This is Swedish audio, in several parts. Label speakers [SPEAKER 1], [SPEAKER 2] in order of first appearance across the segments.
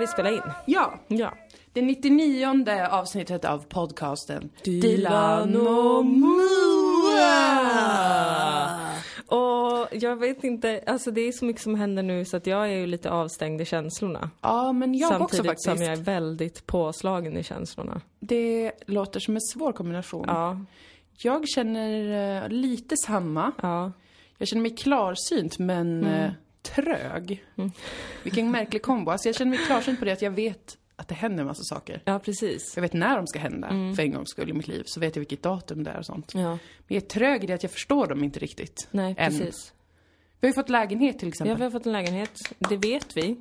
[SPEAKER 1] vi spela in.
[SPEAKER 2] Ja,
[SPEAKER 1] Ja.
[SPEAKER 2] det 99 avsnittet av podcasten
[SPEAKER 1] Dilan och Och jag vet inte, alltså det är så mycket som händer nu så att jag är ju lite avstängd i känslorna.
[SPEAKER 2] Ja, men jag också
[SPEAKER 1] Samtidigt
[SPEAKER 2] faktiskt.
[SPEAKER 1] som jag är väldigt påslagen i känslorna.
[SPEAKER 2] Det låter som en svår kombination.
[SPEAKER 1] Ja,
[SPEAKER 2] Jag känner eh, lite samma.
[SPEAKER 1] ja.
[SPEAKER 2] Jag känner mig klarsynt men
[SPEAKER 1] Mm.
[SPEAKER 2] Trög. Vilken märklig kombo. Alltså jag känner mig klarsynt på det att jag vet att det händer en massa saker.
[SPEAKER 1] Ja, precis.
[SPEAKER 2] Jag vet när de ska hända,
[SPEAKER 1] Mm.
[SPEAKER 2] för en gångs skull i mitt liv. Så vet jag vilket datum det är och sånt.
[SPEAKER 1] Ja,
[SPEAKER 2] Men jag är trög i det att jag förstår dem inte riktigt.
[SPEAKER 1] nej
[SPEAKER 2] Än.
[SPEAKER 1] precis.
[SPEAKER 2] Vi har ju fått lägenhet till
[SPEAKER 1] Ja,
[SPEAKER 2] exempel.
[SPEAKER 1] vi har fått en lägenhet. Det vet vi.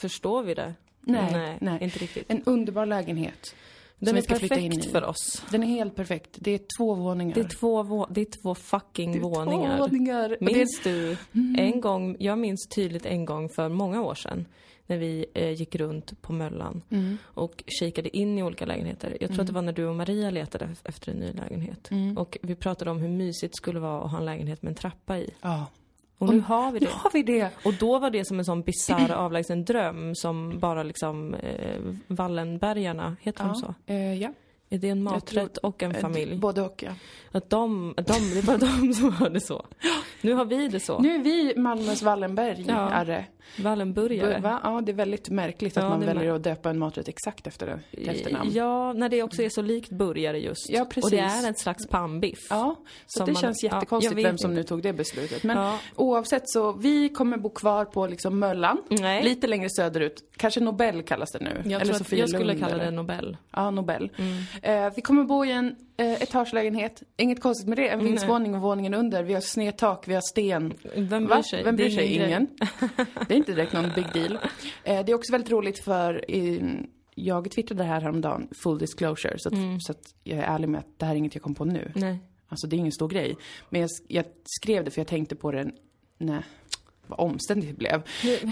[SPEAKER 1] Förstår vi det?
[SPEAKER 2] Nej,
[SPEAKER 1] nej,
[SPEAKER 2] nej.
[SPEAKER 1] inte riktigt.
[SPEAKER 2] En underbar lägenhet.
[SPEAKER 1] Den är perfekt för oss.
[SPEAKER 2] Den är helt perfekt. Det är två våningar.
[SPEAKER 1] Det är två, vå- det är två fucking
[SPEAKER 2] Det är
[SPEAKER 1] våningar.
[SPEAKER 2] Två våningar. Det
[SPEAKER 1] Minns du en gång, jag minns tydligt en gång för många år sedan när vi eh, gick runt på Möllan
[SPEAKER 2] Mm.
[SPEAKER 1] och kikade in i olika lägenheter. Jag tror att det var när du och Maria letade ef- efter en ny lägenhet.
[SPEAKER 2] Mm.
[SPEAKER 1] Och vi pratade om hur mysigt det skulle vara att ha en lägenhet med en trappa i.
[SPEAKER 2] Ja.
[SPEAKER 1] Och nu har vi
[SPEAKER 2] Nu
[SPEAKER 1] det.
[SPEAKER 2] har vi det.
[SPEAKER 1] Och då var det som en sån bisarr avlägsen dröm som bara liksom eh, Wallenbergarna, heter de så?
[SPEAKER 2] Eh, ja.
[SPEAKER 1] Är det en maträtt och en
[SPEAKER 2] Eh,
[SPEAKER 1] familj?
[SPEAKER 2] Både och, ja.
[SPEAKER 1] Att de, de, det är bara de som har det så. Nu har vi det så.
[SPEAKER 2] Nu är vi Malmös Wallenberg,
[SPEAKER 1] Ja.
[SPEAKER 2] är det.
[SPEAKER 1] Wallenburgare.
[SPEAKER 2] Va? Ja, det är väldigt märkligt att
[SPEAKER 1] Ja,
[SPEAKER 2] man väljer att döpa en maträtt exakt efter till efternamn.
[SPEAKER 1] Ja, när det också är så likt burgare just.
[SPEAKER 2] Ja, precis.
[SPEAKER 1] Och det är ett slags pannbiff.
[SPEAKER 2] Ja, så det
[SPEAKER 1] man-
[SPEAKER 2] känns
[SPEAKER 1] ja,
[SPEAKER 2] jättekonstigt
[SPEAKER 1] vet
[SPEAKER 2] vem som
[SPEAKER 1] inte.
[SPEAKER 2] nu tog det beslutet. Men
[SPEAKER 1] Ja.
[SPEAKER 2] oavsett så, vi kommer bo kvar på liksom Möllan.
[SPEAKER 1] Nej.
[SPEAKER 2] Lite längre söderut. Kanske Nobel kallas det nu.
[SPEAKER 1] Jag
[SPEAKER 2] eller Sofia
[SPEAKER 1] jag skulle
[SPEAKER 2] Lund
[SPEAKER 1] kalla det Nobel.
[SPEAKER 2] Ja, Nobel.
[SPEAKER 1] Mm.
[SPEAKER 2] Eh, vi kommer bo i en eh, etagelägenhet. Inget konstigt med det. En vindsvåning och våningen under. Vi har snedtak, vi har sten.
[SPEAKER 1] Vem bryr sig?
[SPEAKER 2] Vem bryr sig? Ingen. Det är inte direkt någon big deal. Eh, det är också väldigt roligt för eh, jag twittrade det här häromdagen, full disclosure, så att,
[SPEAKER 1] Mm.
[SPEAKER 2] så att jag är ärlig med att det här är inget jag kom på nu.
[SPEAKER 1] Nej.
[SPEAKER 2] Alltså det är ingen stor grej. Men jag, jag skrev det för jag tänkte på det, nej, vad omständigt det blev.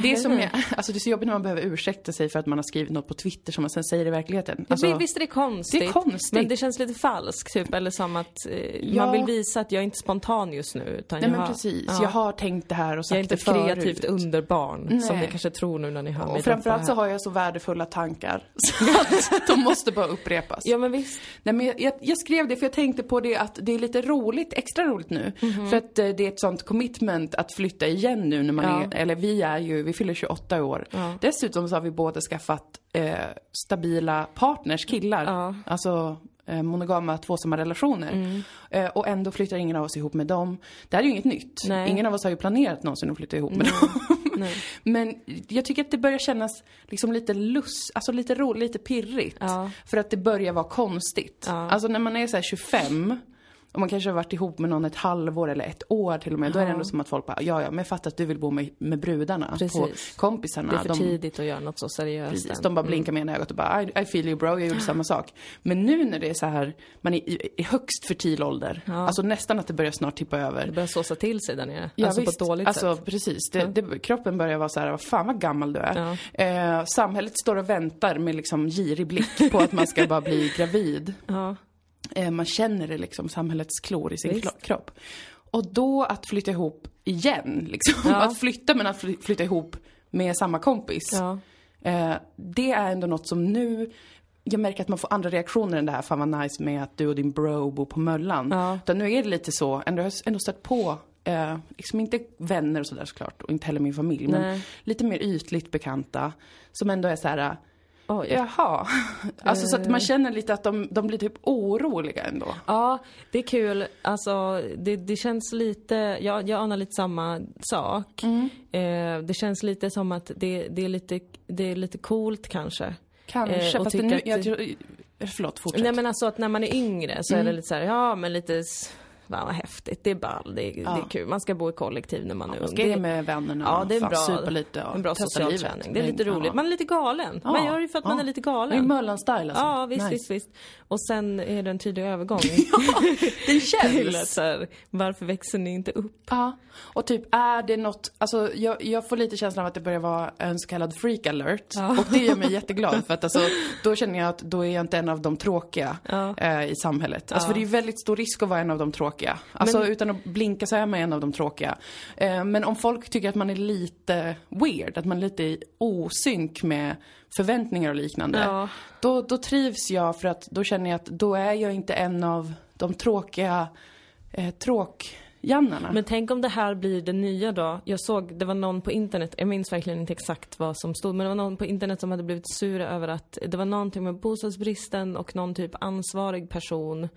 [SPEAKER 2] Det är som jag, alltså det är så jobbigt när man behöver ursäkta sig för att man har skrivit något på Twitter som man sen säger i verkligheten. Alltså,
[SPEAKER 1] visst är det konstigt?
[SPEAKER 2] det är konstigt.
[SPEAKER 1] Men det känns lite falskt, typ. Eller som att eh,
[SPEAKER 2] Ja.
[SPEAKER 1] man vill visa att jag är inte spontan just nu. Utan
[SPEAKER 2] nej
[SPEAKER 1] jag
[SPEAKER 2] men
[SPEAKER 1] har,
[SPEAKER 2] precis,
[SPEAKER 1] ja.
[SPEAKER 2] jag har tänkt det här och sagt
[SPEAKER 1] Jag är inte
[SPEAKER 2] det förut.
[SPEAKER 1] kreativt underbarn, som ni kanske tror nu när ni hör mig
[SPEAKER 2] Och framförallt
[SPEAKER 1] det
[SPEAKER 2] så har jag så värdefulla tankar. Så att de måste bara upprepas.
[SPEAKER 1] Ja, men visst.
[SPEAKER 2] Nej, men jag, jag, skrev det för jag tänkte på det att det är lite roligt, extra roligt nu.
[SPEAKER 1] Mhm.
[SPEAKER 2] För att eh, det är ett sånt commitment att flytta igen nu när man
[SPEAKER 1] Ja.
[SPEAKER 2] är, eller vi är ju, vi fyller 28 år.
[SPEAKER 1] Ja.
[SPEAKER 2] Dessutom så har vi båda skaffat eh, stabila partners, killar.
[SPEAKER 1] Ja.
[SPEAKER 2] Alltså eh, monogama tvåsamma relationer.
[SPEAKER 1] Mm.
[SPEAKER 2] Eh, och ändå flyttar ingen av oss ihop med dem. Det här är ju inget nytt.
[SPEAKER 1] Nej.
[SPEAKER 2] Ingen av oss har ju planerat någonsin att flytta ihop med dem.
[SPEAKER 1] Nej.
[SPEAKER 2] Men jag tycker att det börjar kännas liksom lite lust, alltså lite roligt, lite pirrigt.
[SPEAKER 1] Ja.
[SPEAKER 2] För att det börjar vara konstigt.
[SPEAKER 1] Ja.
[SPEAKER 2] Alltså när man är så här 25 och man kanske har varit ihop med någon ett halvår eller ett år till och med. Då är det
[SPEAKER 1] Ja.
[SPEAKER 2] ändå som att folk bara, ja ja, men jag fattar att du vill bo med, med brudarna.
[SPEAKER 1] Precis.
[SPEAKER 2] På kompisarna.
[SPEAKER 1] Det är för
[SPEAKER 2] de,
[SPEAKER 1] tidigt att göra något så seriöst
[SPEAKER 2] Precis, de bara blinkar med ena ögat och bara I, I feel you bro, jag gjorde samma sak. Men nu när det är så här, man är i, i högst fertil ålder,
[SPEAKER 1] Ja.
[SPEAKER 2] alltså nästan att det börjar snart tippa över.
[SPEAKER 1] Det börjar såsa till sig där nere.
[SPEAKER 2] Ja,
[SPEAKER 1] alltså
[SPEAKER 2] visst.
[SPEAKER 1] på ett dåligt
[SPEAKER 2] alltså,
[SPEAKER 1] sätt.
[SPEAKER 2] precis. Det, det, kroppen börjar vara så här, vad fan vad gammal du är. Eh, samhället står och väntar med liksom girig blick på att man ska bara bli gravid.
[SPEAKER 1] Ja.
[SPEAKER 2] Eh, man känner det liksom, samhällets klor i sin
[SPEAKER 1] Visst.
[SPEAKER 2] kropp. Och då att flytta ihop igen, liksom.
[SPEAKER 1] Ja.
[SPEAKER 2] Att flytta men att fly- flytta ihop med samma kompis.
[SPEAKER 1] Ja.
[SPEAKER 2] Eh, det är ändå något som nu, jag märker att man får andra reaktioner än det här, fan vad nice med att du och din bro bor på Möllan.
[SPEAKER 1] Ja.
[SPEAKER 2] Utan nu är det lite så, ändå, jag har ändå stött på, eh, liksom inte vänner och sådär såklart, och inte heller min familj, men
[SPEAKER 1] Nej.
[SPEAKER 2] lite mer ytligt bekanta. Som ändå är så här.
[SPEAKER 1] Oj.
[SPEAKER 2] jaha. Alltså så att man känner lite att de, de blir typ oroliga ändå.
[SPEAKER 1] Ja, det är kul. Alltså, det, det känns lite, jag, jag anar lite samma sak.
[SPEAKER 2] Mm.
[SPEAKER 1] Eh, det känns lite som att det, det, är, lite, det är lite coolt kanske.
[SPEAKER 2] Kanske,
[SPEAKER 1] Eh,
[SPEAKER 2] fast nu,
[SPEAKER 1] att-
[SPEAKER 2] jag tror, förlåt, fortsätt.
[SPEAKER 1] Nej men alltså att när man är yngre så är
[SPEAKER 2] Mm.
[SPEAKER 1] det lite så här, ja men lite, va, vad häftigt, det är ball, det, är- det är kul. Man ska bo i kollektiv när man är
[SPEAKER 2] man
[SPEAKER 1] ung.
[SPEAKER 2] ska
[SPEAKER 1] det,
[SPEAKER 2] ge med vännerna
[SPEAKER 1] Ja, det är en
[SPEAKER 2] fan,
[SPEAKER 1] bra,
[SPEAKER 2] supa lite och
[SPEAKER 1] en bra social
[SPEAKER 2] livet.
[SPEAKER 1] träning. Det är lite roligt.
[SPEAKER 2] ja.
[SPEAKER 1] Man är lite galen.
[SPEAKER 2] Ja,
[SPEAKER 1] Man gör det för att man
[SPEAKER 2] ja.
[SPEAKER 1] är lite
[SPEAKER 2] Det är
[SPEAKER 1] galen.
[SPEAKER 2] Möllan-style alltså.
[SPEAKER 1] Ja, visst,
[SPEAKER 2] Nice.
[SPEAKER 1] visst, visst. Och sen är det en tydlig övergång.
[SPEAKER 2] Det
[SPEAKER 1] till att
[SPEAKER 2] känns.
[SPEAKER 1] så här, varför växer ni inte upp?
[SPEAKER 2] Ja, och typ är det något, alltså jag, jag får lite känslan av att det börjar vara en så kallad freak alert.
[SPEAKER 1] Ja.
[SPEAKER 2] Och det gör mig jätteglad för att alltså, då känner jag att då är jag inte en av de tråkiga
[SPEAKER 1] Ja.
[SPEAKER 2] eh, i samhället. Alltså
[SPEAKER 1] Ja.
[SPEAKER 2] för det är ju väldigt stor risk att vara en av de tråkiga tråkiga. Alltså
[SPEAKER 1] Men-
[SPEAKER 2] utan att blinka så är man en av de tråkiga. Eh, men om folk tycker att man är lite weird, att man är lite i osynk med förväntningar och liknande.
[SPEAKER 1] Ja.
[SPEAKER 2] Då, då trivs jag för att då känner jag att då är jag inte en av de tråkiga eh, tråkjannarna.
[SPEAKER 1] Men tänk om det här blir det nya då. Jag såg, det var någon på internet, jag minns verkligen inte exakt vad som stod, men det var någon på internet som hade blivit sur över att det var någonting med bostadsbristen och någon typ ansvarig person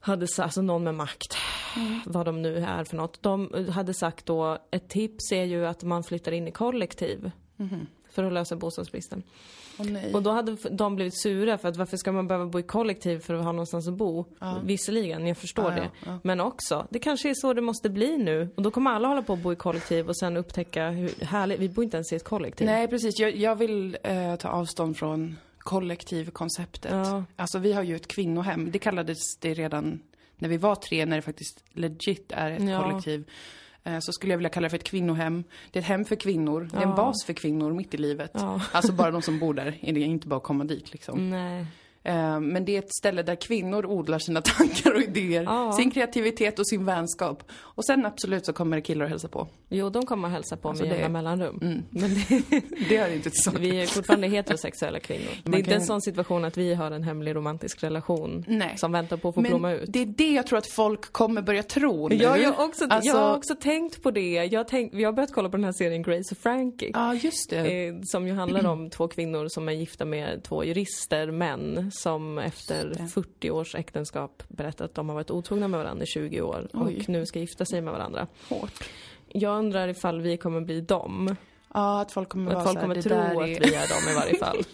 [SPEAKER 1] hade sagt, alltså någon med makt, vad de nu är för något. De hade sagt då, ett tips är ju att man flyttar in i kollektiv. För att lösa bostadsbristen.
[SPEAKER 2] Nej.
[SPEAKER 1] Och då hade de blivit sura för att varför ska man behöva bo i kollektiv för att ha någonstans att bo? Visserligen, jag förstår
[SPEAKER 2] Ja, ja,
[SPEAKER 1] det.
[SPEAKER 2] ja.
[SPEAKER 1] Men också, det kanske är så det måste bli nu. Och då kommer alla hålla på att bo i kollektiv och sen upptäcka hur härligt, vi bor inte ens i ett kollektiv.
[SPEAKER 2] Nej, precis. Jag, jag vill eh, ta avstånd från kollektivkonceptet.
[SPEAKER 1] Ja.
[SPEAKER 2] Alltså vi har ju ett kvinnohem. Det kallades det redan när vi var tre, när det faktiskt legit är ett
[SPEAKER 1] Ja.
[SPEAKER 2] kollektiv. Eh, så skulle jag vilja kalla det för ett kvinnohem. Det är ett hem för kvinnor. Det är en bas för kvinnor mitt i livet. Alltså bara de som bor där. Det är inte bara att komma dit liksom.
[SPEAKER 1] Nej.
[SPEAKER 2] Eh, Men det är ett ställe där kvinnor odlar sina tankar och idéer,
[SPEAKER 1] Ja.
[SPEAKER 2] sin kreativitet och sin vänskap. Och sen absolut så kommer det killar och hälsa på.
[SPEAKER 1] Jo, de kommer att hälsa på
[SPEAKER 2] Alltså,
[SPEAKER 1] med
[SPEAKER 2] det-
[SPEAKER 1] jämna mellanrum.
[SPEAKER 2] Mm.
[SPEAKER 1] Men det,
[SPEAKER 2] Det har inte saken.
[SPEAKER 1] vi är fortfarande heterosexuella kvinnor. Det
[SPEAKER 2] Man
[SPEAKER 1] är inte
[SPEAKER 2] kan-
[SPEAKER 1] en sån situation att vi har en hemlig romantisk relation
[SPEAKER 2] Nej.
[SPEAKER 1] som väntar på att få blomma
[SPEAKER 2] Men
[SPEAKER 1] ut.
[SPEAKER 2] det är det jag tror att folk kommer börja tro nu.
[SPEAKER 1] Ja, jag, har också,
[SPEAKER 2] Alltså-
[SPEAKER 1] jag har också tänkt på det. Jag, tänkt, vi har börjat kolla på den här serien Grace och Frankie.
[SPEAKER 2] Ja, just det.
[SPEAKER 1] Eh, som ju handlar om två kvinnor som är gifta med två jurister, män, som efter
[SPEAKER 2] Just det.
[SPEAKER 1] 40 års äktenskap berättar att de har varit otrogna med varandra i 20 år
[SPEAKER 2] Oj.
[SPEAKER 1] och nu ska gifta sig med varandra.
[SPEAKER 2] Hårt.
[SPEAKER 1] Jag undrar ifall vi kommer bli dem.
[SPEAKER 2] Ja, att folk kommer
[SPEAKER 1] Och
[SPEAKER 2] vara
[SPEAKER 1] att folk
[SPEAKER 2] här,
[SPEAKER 1] kommer
[SPEAKER 2] det
[SPEAKER 1] tro
[SPEAKER 2] där
[SPEAKER 1] att
[SPEAKER 2] är...
[SPEAKER 1] vi är dem i varje fall.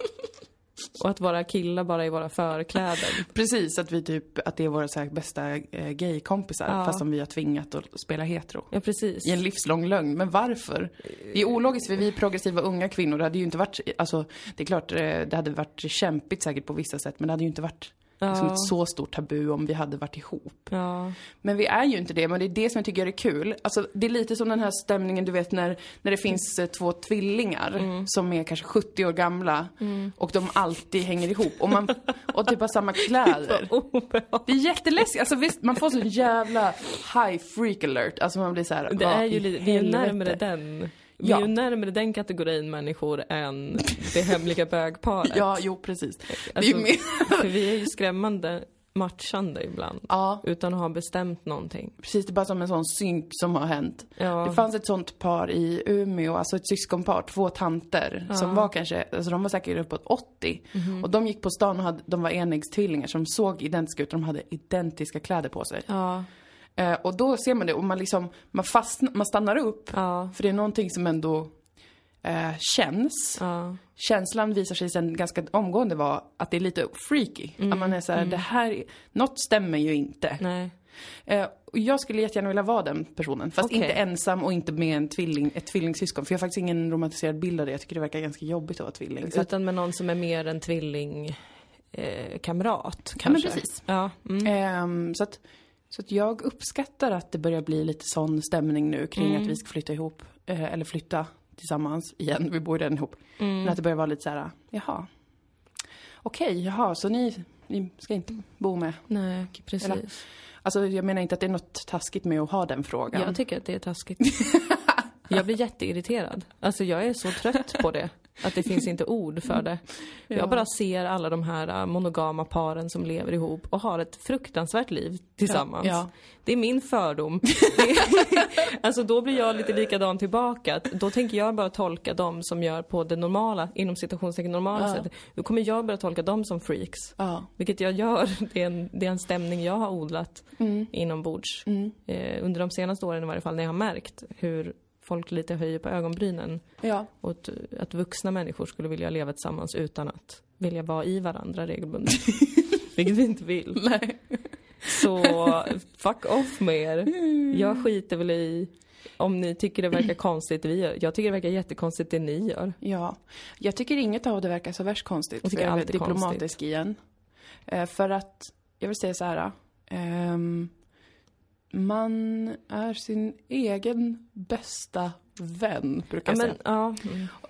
[SPEAKER 1] Och att våra killar bara är våra förkläden.
[SPEAKER 2] Precis, att vi typ, att det är våra så bästa eh, gaykompisar,
[SPEAKER 1] Ja.
[SPEAKER 2] fast som vi har tvingat att spela hetero.
[SPEAKER 1] Ja, precis.
[SPEAKER 2] I en livslång lögn. Men varför? Det är ologiskt för vi är progressiva unga kvinnor. Det hade ju inte varit, alltså det är klart eh, det hade varit kämpigt säkert på vissa sätt men det hade ju inte varit liksom
[SPEAKER 1] Ja.
[SPEAKER 2] ett så stort tabu om vi hade varit ihop.
[SPEAKER 1] Ja.
[SPEAKER 2] Men vi är ju inte det, men det är det som jag tycker är kul. Alltså det är lite som den här stämningen du vet när, när det finns eh, två tvillingar
[SPEAKER 1] Mm.
[SPEAKER 2] som är kanske 70 år gamla och de alltid hänger ihop och, man, och typ har samma kläder. Det är jätteläskigt. Alltså visst, man får sån jävla high freak alert. Alltså man blir så här,
[SPEAKER 1] Det är ju lite, vi är närmare den. Vi
[SPEAKER 2] Ja.
[SPEAKER 1] är ju närmare den kategorin människor än det hemliga bögparet.
[SPEAKER 2] Ja, jo precis.
[SPEAKER 1] Alltså. För vi är ju skrämmande matchande ibland.
[SPEAKER 2] Ja,
[SPEAKER 1] Utan att ha bestämt någonting.
[SPEAKER 2] precis. Det är bara som en sån synk som har hänt.
[SPEAKER 1] Ja.
[SPEAKER 2] Det fanns ett sånt par i Umeå, alltså ett syskonpar, två tanter, som var kanske, alltså de var säkert uppåt 80.
[SPEAKER 1] Mhm.
[SPEAKER 2] Och de gick på stan och hade, de var enäggstvillingar, de såg identiska ut, de hade identiska kläder på sig. Eh, och då ser man det och man liksom, man fastnar, man stannar upp.
[SPEAKER 1] Ja.
[SPEAKER 2] För det är någonting som ändå eh, känns.
[SPEAKER 1] Ja.
[SPEAKER 2] Känslan visar sig sen ganska omgående vara att det är lite freaky. Att man är så här, det här, är- något stämmer ju inte.
[SPEAKER 1] Nej.
[SPEAKER 2] Eh, och jag skulle jättegärna vilja vara den personen. Fast
[SPEAKER 1] Okej.
[SPEAKER 2] inte ensam och inte med en tvilling, ett tvillingsyskon. För jag har faktiskt ingen romantiserad bild av det. Jag tycker det verkar ganska jobbigt att vara tvilling. Så
[SPEAKER 1] Utan med någon som är mer en tvilling eh, kamrat
[SPEAKER 2] Ja, men
[SPEAKER 1] kanske.
[SPEAKER 2] precis.
[SPEAKER 1] Ja. Mm.
[SPEAKER 2] ehm, så, att, så att jag uppskattar att det börjar bli lite sån stämning nu kring
[SPEAKER 1] Mm.
[SPEAKER 2] att vi ska flytta ihop. Eh, eller flytta tillsammans igen. Vi bor redan ihop.
[SPEAKER 1] Mm.
[SPEAKER 2] Men att det börjar vara lite så här, jaha. Okej, jaha, så ni, ni ska inte bo med?
[SPEAKER 1] Nej, precis.
[SPEAKER 2] Eller- Alltså jag menar inte att det är något taskigt med att ha den frågan.
[SPEAKER 1] Jag tycker att det är taskigt. jag blir jätteirriterad. Alltså jag är så trött på det. Att det finns inte ord för det.
[SPEAKER 2] Ja.
[SPEAKER 1] Jag bara ser alla de här äh, monogama paren som lever ihop och har ett fruktansvärt liv tillsammans.
[SPEAKER 2] Ja, ja.
[SPEAKER 1] Det är min fördom. Alltså då blir jag lite likadan tillbaka. Då tänker jag bara tolka dem som gör på det normala, inom citationstecken normala sättet. Då kommer jag börja tolka dem som freaks. Vilket jag gör. Det är en, det är en stämning jag har odlat
[SPEAKER 2] Mm.
[SPEAKER 1] inombords.
[SPEAKER 2] Mm.
[SPEAKER 1] Eh, under de senaste åren i varje fall, när jag har märkt hur folk lite höjer på ögonbrynen.
[SPEAKER 2] Ja.
[SPEAKER 1] Och att, vuxna människor skulle vilja leva tillsammans utan att vilja vara i varandra regelbundet. Vilket vi inte vill.
[SPEAKER 2] Nej.
[SPEAKER 1] Så fuck off med er. Jag skiter väl i om ni tycker det verkar konstigt vi gör. Jag tycker det verkar jättekonstigt det ni gör.
[SPEAKER 2] Ja. Jag tycker inget av det verkar så värst konstigt.
[SPEAKER 1] Jag tycker allt är
[SPEAKER 2] diplomatisk
[SPEAKER 1] konstigt.
[SPEAKER 2] igen. Eh, för att, jag vill säga så här. ehm, man är sin egen bästa vän, brukar
[SPEAKER 1] Ja,
[SPEAKER 2] jag
[SPEAKER 1] men,
[SPEAKER 2] säga.
[SPEAKER 1] ja.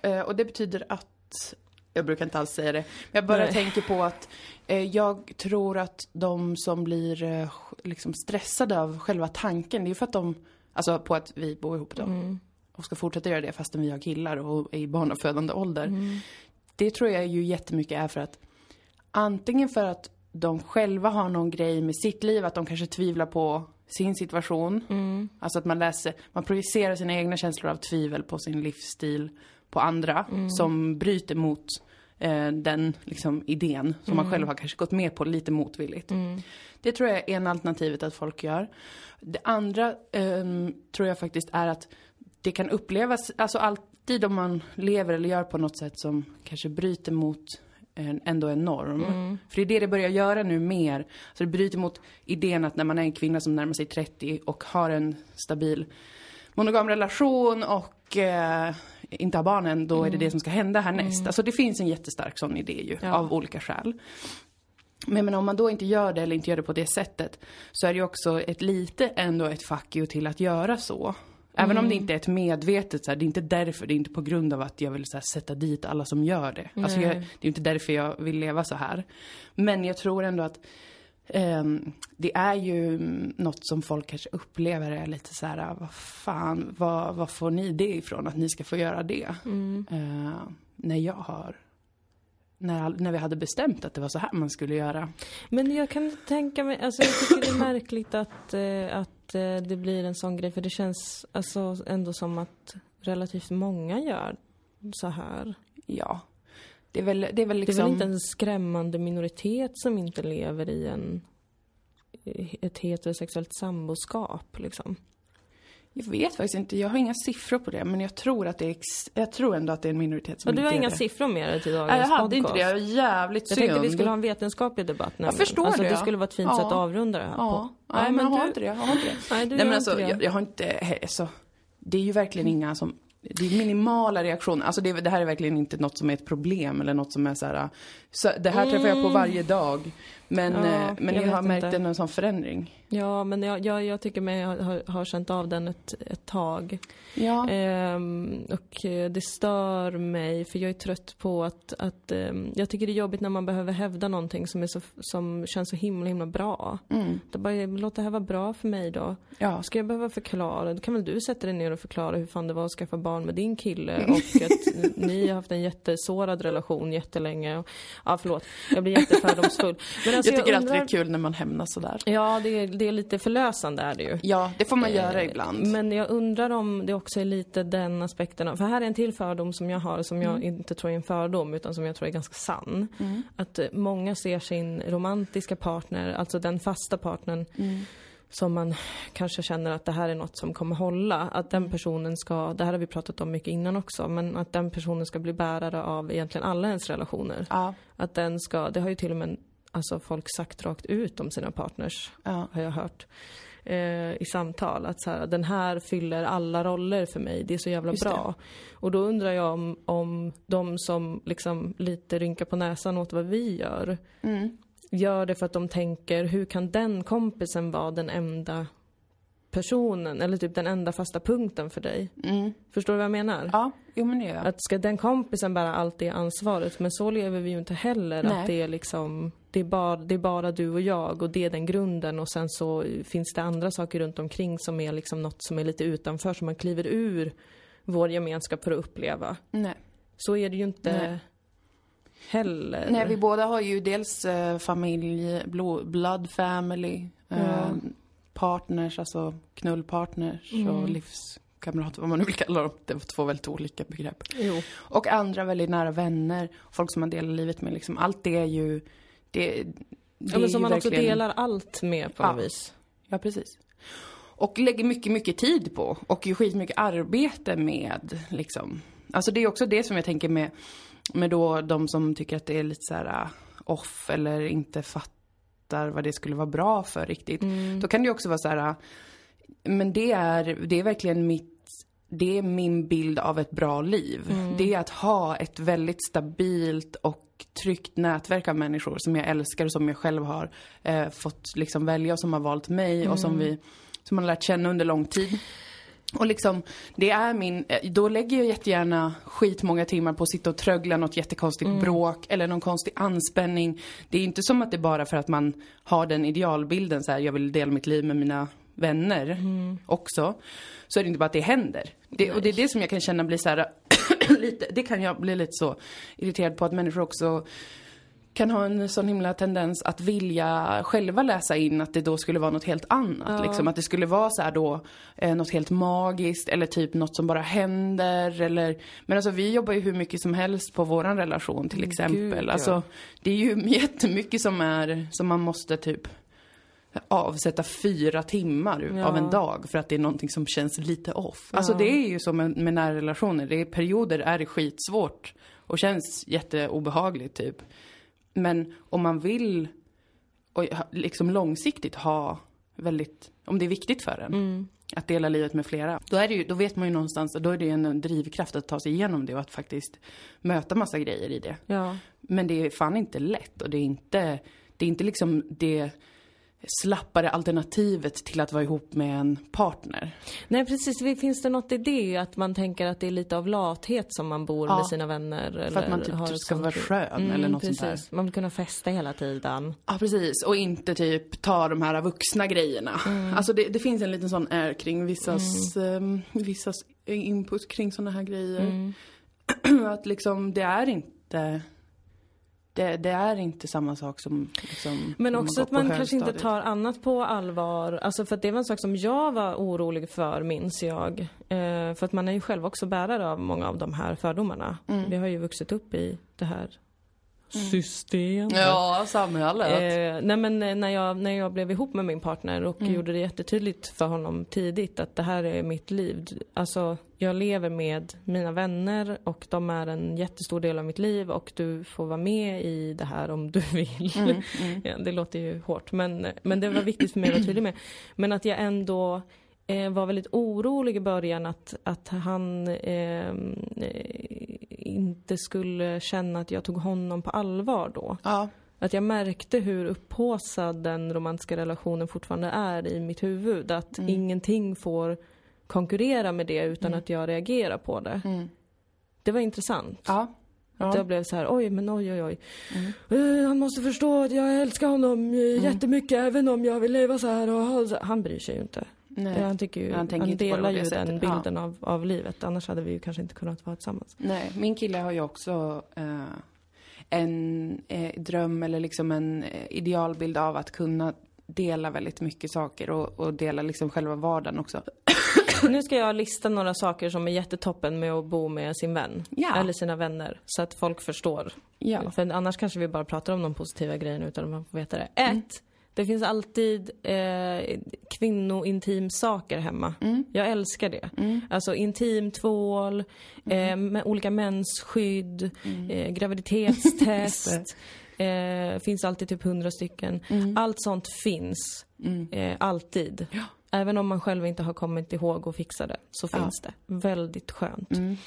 [SPEAKER 1] Mm.
[SPEAKER 2] Eh, och det betyder att Jag brukar inte alls säga det. Men jag bara
[SPEAKER 1] Nej.
[SPEAKER 2] tänker på att eh, jag tror att de som blir eh, liksom stressade av själva tanken, det är ju för att de, alltså på att vi bor ihop då.
[SPEAKER 1] Mm.
[SPEAKER 2] Och ska fortsätta göra det fastän vi har killar och är i barnafödande ålder.
[SPEAKER 1] Mm.
[SPEAKER 2] Det tror jag ju jättemycket är för att antingen för att de själva har någon grej med sitt liv, att de kanske tvivlar på sin situation.
[SPEAKER 1] Mm.
[SPEAKER 2] Alltså att man läser, man projicerar sina egna känslor av tvivel på sin livsstil på andra som bryter mot eh, den liksom, idén som man själv har kanske gått med på lite motvilligt. Det tror jag är en alternativet att folk gör. Det andra ehm, tror jag faktiskt är att det kan upplevas, alltså alltid om man lever eller gör på något sätt som kanske bryter mot ändå en norm. För det är det det börjar göra nu mer. Så det bryter mot idén att när man är en kvinna som närmar sig 30 och har en stabil monogam relation och eh, inte har barnen, då är det det som ska hända härnäst. Alltså det finns en jättestark sån idé ju,
[SPEAKER 1] Ja.
[SPEAKER 2] av olika skäl. Men, men om man då inte gör det eller inte gör det på det sättet så är det ju också ett lite ändå ett fuck you till att göra så. Även om det inte är ett medvetet, så här, det är inte därför, det är inte på grund av att jag vill så här, sätta dit alla som gör det. Alltså, jag, det är inte därför jag vill leva så här. Men jag tror ändå att ehm, det är ju mm, något som folk kanske upplever är lite så här, vad fan, vad, vad får ni det ifrån att ni ska få göra det? Eh, när jag har, när, när vi hade bestämt att det var så här man skulle göra.
[SPEAKER 1] Men jag kan tänka mig, alltså jag tycker det är märkligt att, eh, att eh, det blir en sån grej för det känns alltså ändå som att relativt många gör så här.
[SPEAKER 2] Ja. Det är väl, det är väl liksom...
[SPEAKER 1] Det är väl inte en skrämmande minoritet som inte lever i en ett heterosexuellt samboskap liksom.
[SPEAKER 2] Jag vet faktiskt inte, jag har inga siffror på det, men jag tror att det är, ex- jag tror ändå att det är en minoritet som
[SPEAKER 1] Och du har
[SPEAKER 2] inte gör
[SPEAKER 1] inga
[SPEAKER 2] det.
[SPEAKER 1] siffror med dig till dagens
[SPEAKER 2] Nej, jag hade
[SPEAKER 1] podcast.
[SPEAKER 2] inte det, jag är jävligt
[SPEAKER 1] Jag
[SPEAKER 2] synd.
[SPEAKER 1] tänkte vi skulle ha en vetenskaplig debatt nämligen.
[SPEAKER 2] förstår
[SPEAKER 1] alltså,
[SPEAKER 2] det,
[SPEAKER 1] det
[SPEAKER 2] ja.
[SPEAKER 1] skulle vara ett fint
[SPEAKER 2] Ja.
[SPEAKER 1] sätt att avrunda det här
[SPEAKER 2] Ja,
[SPEAKER 1] på.
[SPEAKER 2] nej men jag har
[SPEAKER 1] du-
[SPEAKER 2] inte det, jag har inte det.
[SPEAKER 1] Nej, du
[SPEAKER 2] Nej men alltså,
[SPEAKER 1] inte det.
[SPEAKER 2] jag, jag har inte, alltså, det är ju verkligen inga som, det är minimala reaktioner. Alltså det, det här är verkligen inte något som är ett problem eller något som är så här, så det här träffar jag på varje dag. Men.
[SPEAKER 1] Ja,
[SPEAKER 2] eh, men
[SPEAKER 1] jag,
[SPEAKER 2] har märkt
[SPEAKER 1] inte.
[SPEAKER 2] en, sån förändring.
[SPEAKER 1] Ja, men jag, jag, jag tycker mig ha, ha, ha känt av den ett, ett tag.
[SPEAKER 2] Ja.
[SPEAKER 1] Ehm, och eh, det stör mig, för jag är trött på att, att ehm, jag tycker det är jobbigt när man behöver hävda någonting som, är så, som känns så himla, himla bra.
[SPEAKER 2] Mm.
[SPEAKER 1] Det bara, låt det här vara bra för mig då.
[SPEAKER 2] Ja.
[SPEAKER 1] Ska jag behöva förklara? Då kan väl du sätta dig ner och förklara hur fan det var att skaffa barn med din kille och att ni har haft en jättesårad relation jättelänge. Och, ja, förlåt. Jag blir jättefördomsfull. Men alltså,
[SPEAKER 2] jag tycker alltid
[SPEAKER 1] undrar-
[SPEAKER 2] det är kul när man hämnas sådär.
[SPEAKER 1] Ja, det är, det är lite förlösande är det ju.
[SPEAKER 2] Ja, det får man göra
[SPEAKER 1] Eh,
[SPEAKER 2] ibland.
[SPEAKER 1] Men jag undrar om det också är lite den aspekten av, för här är en till fördom som jag har som
[SPEAKER 2] Mm.
[SPEAKER 1] jag inte tror är en fördom utan som jag tror är ganska sann. Att eh, många ser sin romantiska partner, alltså den fasta partnern
[SPEAKER 2] Mm.
[SPEAKER 1] som man kanske känner att det här är något som kommer hålla. Att
[SPEAKER 2] Mm.
[SPEAKER 1] den personen ska, det här har vi pratat om mycket innan också, men att den personen ska bli bärare av egentligen alla ens relationer.
[SPEAKER 2] Ja,
[SPEAKER 1] Att den ska, det har ju till och med alltså folk sagt rakt ut om sina partners
[SPEAKER 2] ja.
[SPEAKER 1] har jag hört eh, i samtal. Att så här, den här fyller alla roller för mig, det är så jävla
[SPEAKER 2] Just det.
[SPEAKER 1] bra. Och då undrar jag om, om de som liksom lite rynkar på näsan åt vad vi gör,
[SPEAKER 2] Mm.
[SPEAKER 1] gör det för att de tänker, hur kan den kompisen vara den enda personen, eller typ den enda fasta punkten för dig?
[SPEAKER 2] Mm.
[SPEAKER 1] Förstår du vad jag menar?
[SPEAKER 2] Ja, jo men det gör jag.
[SPEAKER 1] Att ska den kompisen bära allt det ansvaret? Men så lever vi ju inte heller.
[SPEAKER 2] Nej.
[SPEAKER 1] Att det är liksom, det är, bara, det är bara du och jag och det är den grunden och sen så finns det andra saker runt omkring som är liksom något som är lite utanför som man kliver ur vår gemenskap för att uppleva.
[SPEAKER 2] Nej.
[SPEAKER 1] Så är det ju inte
[SPEAKER 2] Nej.
[SPEAKER 1] heller.
[SPEAKER 2] Nej, vi båda har ju dels eh, familj, blo- blood family, eh,
[SPEAKER 1] Ja.
[SPEAKER 2] partners, alltså knullpartners och
[SPEAKER 1] Mm.
[SPEAKER 2] livskamrater, vad man nu vill kalla dem. Det var två väldigt olika begrepp.
[SPEAKER 1] Jo.
[SPEAKER 2] Och andra väldigt nära vänner, folk som man delar livet med liksom. Allt det är ju, det, det
[SPEAKER 1] Ja, men som man också
[SPEAKER 2] verkligen-
[SPEAKER 1] delar allt med på
[SPEAKER 2] Ja.
[SPEAKER 1] något vis.
[SPEAKER 2] Ja, precis. Och lägger mycket, mycket tid på. Och skitmycket arbete med, liksom. Alltså det är också det som jag tänker med, med då de som tycker att det är lite så här uh, off eller inte fattar vad det skulle vara bra för riktigt. Då kan det ju också vara så här, uh, men det är, det är verkligen mitt det är min bild av ett bra liv. Det är att ha ett väldigt stabilt och tryggt nätverk av människor som jag älskar och som jag själv har eh, fått liksom välja och som har valt mig och som vi som man har lärt känna under lång tid. Och liksom, det är min, eh, då lägger jag jättegärna skitmånga timmar på att sitta och trögla något jättekonstigt
[SPEAKER 1] Mm.
[SPEAKER 2] bråk eller någon konstig anspänning. Det är inte som att det är bara för att man har den idealbilden så här, jag vill dela mitt liv med mina vänner
[SPEAKER 1] Mm.
[SPEAKER 2] också. Så är det inte bara att det händer. Det, och det är det som jag kan känna blir så här, lite, det kan jag bli lite så irriterad på att människor också kan ha en sån himla tendens att vilja själva läsa in att det då skulle vara något helt annat. Liksom. Att det skulle vara så då, eh, något helt magiskt eller typ något som bara händer eller... Men alltså vi jobbar ju hur mycket som helst på våran relation till exempel.
[SPEAKER 1] Gud, ja.
[SPEAKER 2] Alltså det är ju jättemycket som är, som man måste typ avsätta fyra timmar
[SPEAKER 1] Ja.
[SPEAKER 2] av en dag för att det är någonting som känns lite off. Alltså det är ju så med, med närrelationer. Det är perioder är det skitsvårt och känns jätteobehagligt typ. Men om man vill och liksom långsiktigt ha väldigt, om det är viktigt för en,
[SPEAKER 1] Mm.
[SPEAKER 2] att dela livet med flera. Då, är det ju, då vet man ju någonstans, då är det ju en drivkraft att ta sig igenom det och att faktiskt möta massa grejer i det.
[SPEAKER 1] Ja.
[SPEAKER 2] Men det är fan inte lätt och det är inte, det är inte liksom det slappare alternativet till att vara ihop med en partner.
[SPEAKER 1] Nej precis, finns det något i det? Att man tänker att det är lite av lathet som man bor
[SPEAKER 2] Ja.
[SPEAKER 1] med sina vänner?
[SPEAKER 2] För
[SPEAKER 1] eller
[SPEAKER 2] att man typ
[SPEAKER 1] har
[SPEAKER 2] ska vara skön eller något sånt där.
[SPEAKER 1] Mm, precis. Man vill kunna festa hela tiden.
[SPEAKER 2] Ja, precis. Och inte typ ta de här vuxna grejerna. Alltså det, det finns en liten sån är kring vissas, ehm, vissas input kring såna här grejer. att liksom, det är inte... Det, det är inte samma sak som liksom,
[SPEAKER 1] Men också
[SPEAKER 2] går
[SPEAKER 1] att man kanske inte tar annat på allvar. Alltså för att det var en sak som jag var orolig för, minns jag. Eh, för att man är ju själv också bärare av många av de här fördomarna.
[SPEAKER 2] Mm.
[SPEAKER 1] Vi har ju vuxit upp i det här systemet.
[SPEAKER 2] Ja, samhället.
[SPEAKER 1] Eh, nej men eh, när jag, när jag blev ihop med min partner och
[SPEAKER 2] Mm.
[SPEAKER 1] gjorde det jättetydligt för honom tidigt att det här är mitt liv. Alltså, jag lever med mina vänner och de är en jättestor del av mitt liv och du får vara med i det här om du vill.
[SPEAKER 2] Mm,
[SPEAKER 1] Ja, det låter ju hårt men, men det var viktigt för mig att vara tydlig med. Men att jag ändå eh, var väldigt orolig i början att, att han eh, eh, inte skulle känna att jag tog honom på allvar då.
[SPEAKER 2] Ja.
[SPEAKER 1] Att jag märkte hur upphaussad den romantiska relationen fortfarande är i mitt huvud. Att
[SPEAKER 2] Mm.
[SPEAKER 1] ingenting får konkurrera med det utan att jag reagerar på det.
[SPEAKER 2] Mm.
[SPEAKER 1] Det var intressant.
[SPEAKER 2] Ja.
[SPEAKER 1] Att
[SPEAKER 2] Ja.
[SPEAKER 1] jag blev så här, oj men oj oj oj.
[SPEAKER 2] Mm.
[SPEAKER 1] Eh, han måste förstå att jag älskar honom eh, jättemycket även om jag vill leva så här och. Han bryr sig ju inte.
[SPEAKER 2] Nej.
[SPEAKER 1] Han tycker ju,
[SPEAKER 2] Han
[SPEAKER 1] han, delar ju den
[SPEAKER 2] sättet.
[SPEAKER 1] bilden av, av livet. Annars hade vi ju kanske inte kunnat vara tillsammans.
[SPEAKER 2] Nej, min kille har ju också eh, en eh, dröm eller liksom en eh, idealbild av att kunna dela väldigt mycket saker och, och dela liksom själva vardagen också.
[SPEAKER 1] Nu ska jag lista några saker som är jättetoppen med att bo med sin vän.
[SPEAKER 2] Ja.
[SPEAKER 1] Eller sina vänner. Så att folk förstår.
[SPEAKER 2] Ja.
[SPEAKER 1] För annars kanske vi bara pratar om de positiva grejerna utan att man får veta det.
[SPEAKER 2] Mm.
[SPEAKER 1] Det finns alltid eh, kvinnointim saker hemma.
[SPEAKER 2] Mm.
[SPEAKER 1] Jag älskar det. Alltså intim tvål,
[SPEAKER 2] Mm.
[SPEAKER 1] eh, med olika mensskydd, eh, graviditetstest. eh, finns alltid typ hundra stycken.
[SPEAKER 2] Mm.
[SPEAKER 1] Allt sånt finns. Eh, alltid. Även om man själv inte har kommit ihåg att fixa det så
[SPEAKER 2] Ja.
[SPEAKER 1] finns det. Väldigt skönt.
[SPEAKER 2] Mm.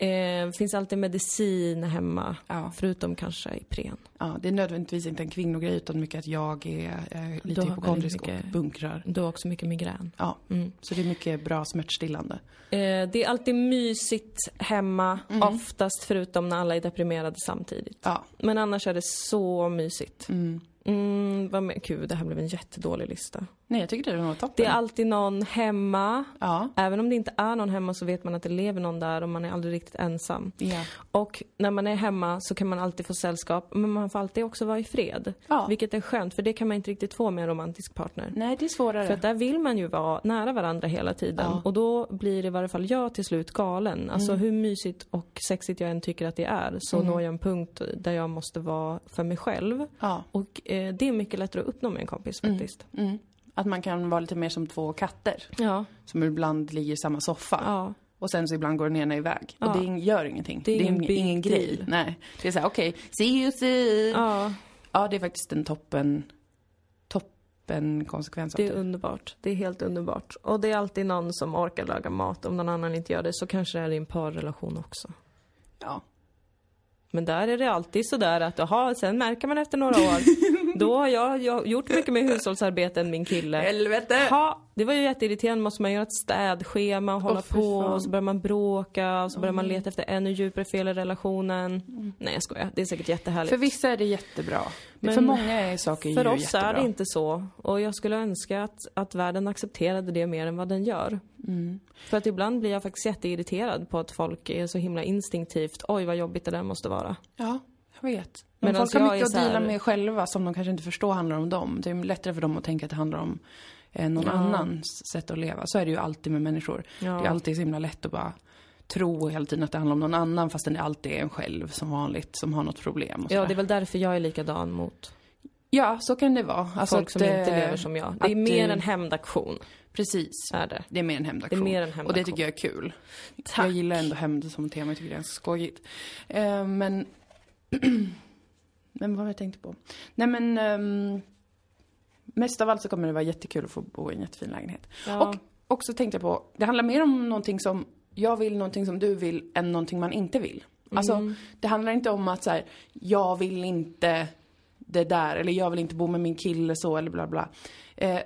[SPEAKER 1] Eh, finns alltid medicin hemma.
[SPEAKER 2] Ja.
[SPEAKER 1] Förutom kanske Ipren.
[SPEAKER 2] ja, det är nödvändigtvis inte en kvinnogrej utan mycket att jag är, är lite hypokondrisk och bunkrar.
[SPEAKER 1] Du har också mycket migrän.
[SPEAKER 2] Ja,
[SPEAKER 1] Mm.
[SPEAKER 2] så det är mycket bra smärtstillande.
[SPEAKER 1] Eh, det är alltid mysigt hemma, oftast förutom när alla är deprimerade samtidigt.
[SPEAKER 2] Ja.
[SPEAKER 1] Men annars är det så mysigt.
[SPEAKER 2] Mm.
[SPEAKER 1] Mm, vad med, gud, det här blev en jättedålig lista.
[SPEAKER 2] Nej, jag tycker det var toppen.
[SPEAKER 1] Det är alltid någon hemma.
[SPEAKER 2] Ja.
[SPEAKER 1] Även om det inte är någon hemma så vet man att det lever någon där och man är aldrig riktigt ensam.
[SPEAKER 2] Ja.
[SPEAKER 1] Och när man är hemma så kan man alltid få sällskap, men man får alltid också vara i fred.
[SPEAKER 2] Ja.
[SPEAKER 1] Vilket är skönt, för det kan man inte riktigt få med en romantisk partner.
[SPEAKER 2] Nej, det är svårare.
[SPEAKER 1] För att där vill man ju vara nära varandra hela tiden.
[SPEAKER 2] Ja.
[SPEAKER 1] Och då blir i varje fall jag till slut galen. Alltså
[SPEAKER 2] Mm.
[SPEAKER 1] hur mysigt och sexigt jag än tycker att det är så når jag en punkt där jag måste vara för mig själv.
[SPEAKER 2] Ja.
[SPEAKER 1] Och eh, det är mycket lättare att uppnå med en kompis faktiskt.
[SPEAKER 2] Mm. Att man kan vara lite mer som två katter.
[SPEAKER 1] Ja.
[SPEAKER 2] Som ibland ligger i samma soffa.
[SPEAKER 1] Ja.
[SPEAKER 2] Och sen så ibland går den ena iväg.
[SPEAKER 1] Ja.
[SPEAKER 2] Och det gör ingenting.
[SPEAKER 1] Det är ingen
[SPEAKER 2] ing-
[SPEAKER 1] big
[SPEAKER 2] ingen
[SPEAKER 1] deal.
[SPEAKER 2] grej. Nej. Det är såhär, okej, see you soon. Ja.
[SPEAKER 1] ja,
[SPEAKER 2] det är faktiskt en toppen, toppen konsekvens av
[SPEAKER 1] det är underbart. Det är helt underbart. Och det är alltid någon som orkar laga mat. Om någon annan inte gör det så kanske det är i en parrelation också.
[SPEAKER 2] Ja.
[SPEAKER 1] Men där är det alltid sådär att, jaha, sen märker man efter några år. Då har jag, jag gjort mycket mer hushållsarbete än min kille.
[SPEAKER 2] Helvete!
[SPEAKER 1] Ja, det var ju jätteirriterande. Måste man göra ett städschema och hålla
[SPEAKER 2] fy
[SPEAKER 1] på och så börjar man bråka och så börjar man leta efter ännu djupare fel i relationen. Nej jag skojar, det är säkert jättehärligt.
[SPEAKER 2] För vissa är det jättebra.
[SPEAKER 1] Men
[SPEAKER 2] för många är saker
[SPEAKER 1] För
[SPEAKER 2] ju
[SPEAKER 1] oss
[SPEAKER 2] jättebra.
[SPEAKER 1] är det inte så. Och jag skulle önska att, att världen accepterade det mer än vad den gör.
[SPEAKER 2] Mm.
[SPEAKER 1] För att ibland blir jag faktiskt jätteirriterad på att folk är så himla instinktivt, oj vad jobbigt det där måste vara.
[SPEAKER 2] Ja, jag vet. Men folk har mycket att
[SPEAKER 1] här-
[SPEAKER 2] deala med själva som de kanske inte förstår handlar om dem. Det är lättare för dem att tänka att det handlar om eh, någon
[SPEAKER 1] Ja.
[SPEAKER 2] annans sätt att leva. Så är det ju alltid med människor.
[SPEAKER 1] Ja.
[SPEAKER 2] Det är alltid så himla lätt att bara tro hela tiden att det handlar om någon annan fastän det alltid är en själv som vanligt som har något problem.
[SPEAKER 1] Ja, det är väl därför jag är likadan mot
[SPEAKER 2] ja så kan det vara. Alltså
[SPEAKER 1] folk
[SPEAKER 2] att,
[SPEAKER 1] som inte
[SPEAKER 2] eh,
[SPEAKER 1] lever som jag. Det är mer
[SPEAKER 2] eh,
[SPEAKER 1] en hämndaktion,
[SPEAKER 2] Precis.
[SPEAKER 1] är det.
[SPEAKER 2] Det är mer en
[SPEAKER 1] Det är
[SPEAKER 2] hämndaktion.
[SPEAKER 1] mer en
[SPEAKER 2] Och det tycker jag är kul.
[SPEAKER 1] Tack.
[SPEAKER 2] Jag gillar ändå hämnd som tema, jag tycker det är ganska skojigt. Eh, men... men vad var jag tänkte på? Nej men... ehm, mest av allt så kommer det vara jättekul att få bo i en jättefin lägenhet.
[SPEAKER 1] Ja.
[SPEAKER 2] Och också tänkte jag på, det handlar mer om någonting som jag vill, någonting som du vill, än någonting man inte vill. Alltså,
[SPEAKER 1] Mm.
[SPEAKER 2] det handlar inte om att så här, jag vill inte det där, eller jag vill inte bo med min kille så, eller bla bla. Eh,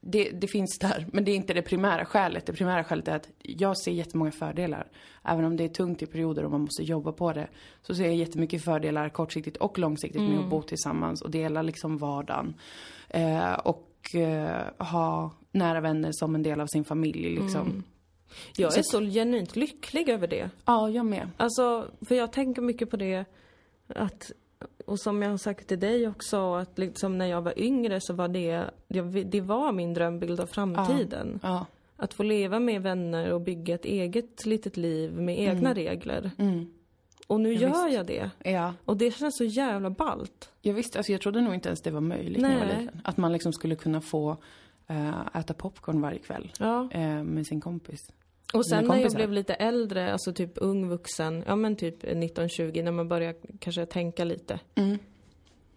[SPEAKER 2] det, det finns där, men det är inte det primära skälet. Det primära skälet är att jag ser jättemånga fördelar. Även om det är tungt i perioder och man måste jobba på det. Så ser jag jättemycket fördelar kortsiktigt och långsiktigt med att bo tillsammans och dela liksom vardagen. Eh, och eh, ha nära vänner som en del av sin familj liksom.
[SPEAKER 1] Jag
[SPEAKER 2] Så
[SPEAKER 1] är så genuint lycklig över det.
[SPEAKER 2] Ja, jag med.
[SPEAKER 1] Alltså, för jag tänker mycket på det att, och som jag har sagt till dig också, att liksom när jag var yngre så var det, det, var min drömbild av framtiden.
[SPEAKER 2] Ja.
[SPEAKER 1] Att få leva med vänner och bygga ett eget litet liv med egna regler.
[SPEAKER 2] Mm.
[SPEAKER 1] Och nu
[SPEAKER 2] Ja,
[SPEAKER 1] gör
[SPEAKER 2] visst.
[SPEAKER 1] jag det.
[SPEAKER 2] Ja.
[SPEAKER 1] Och det känns så jävla ballt.
[SPEAKER 2] Jag visste, alltså jag trodde nog inte ens det var möjligt när jag var
[SPEAKER 1] Nej.
[SPEAKER 2] liten. Att man liksom skulle kunna få eh, äta popcorn varje kväll
[SPEAKER 1] Ja.
[SPEAKER 2] eh, med sin kompis.
[SPEAKER 1] Och sen när jag blev lite äldre, alltså typ ung vuxen, ja men typ 19-20, när man börjar kanske tänka lite.
[SPEAKER 2] Mm.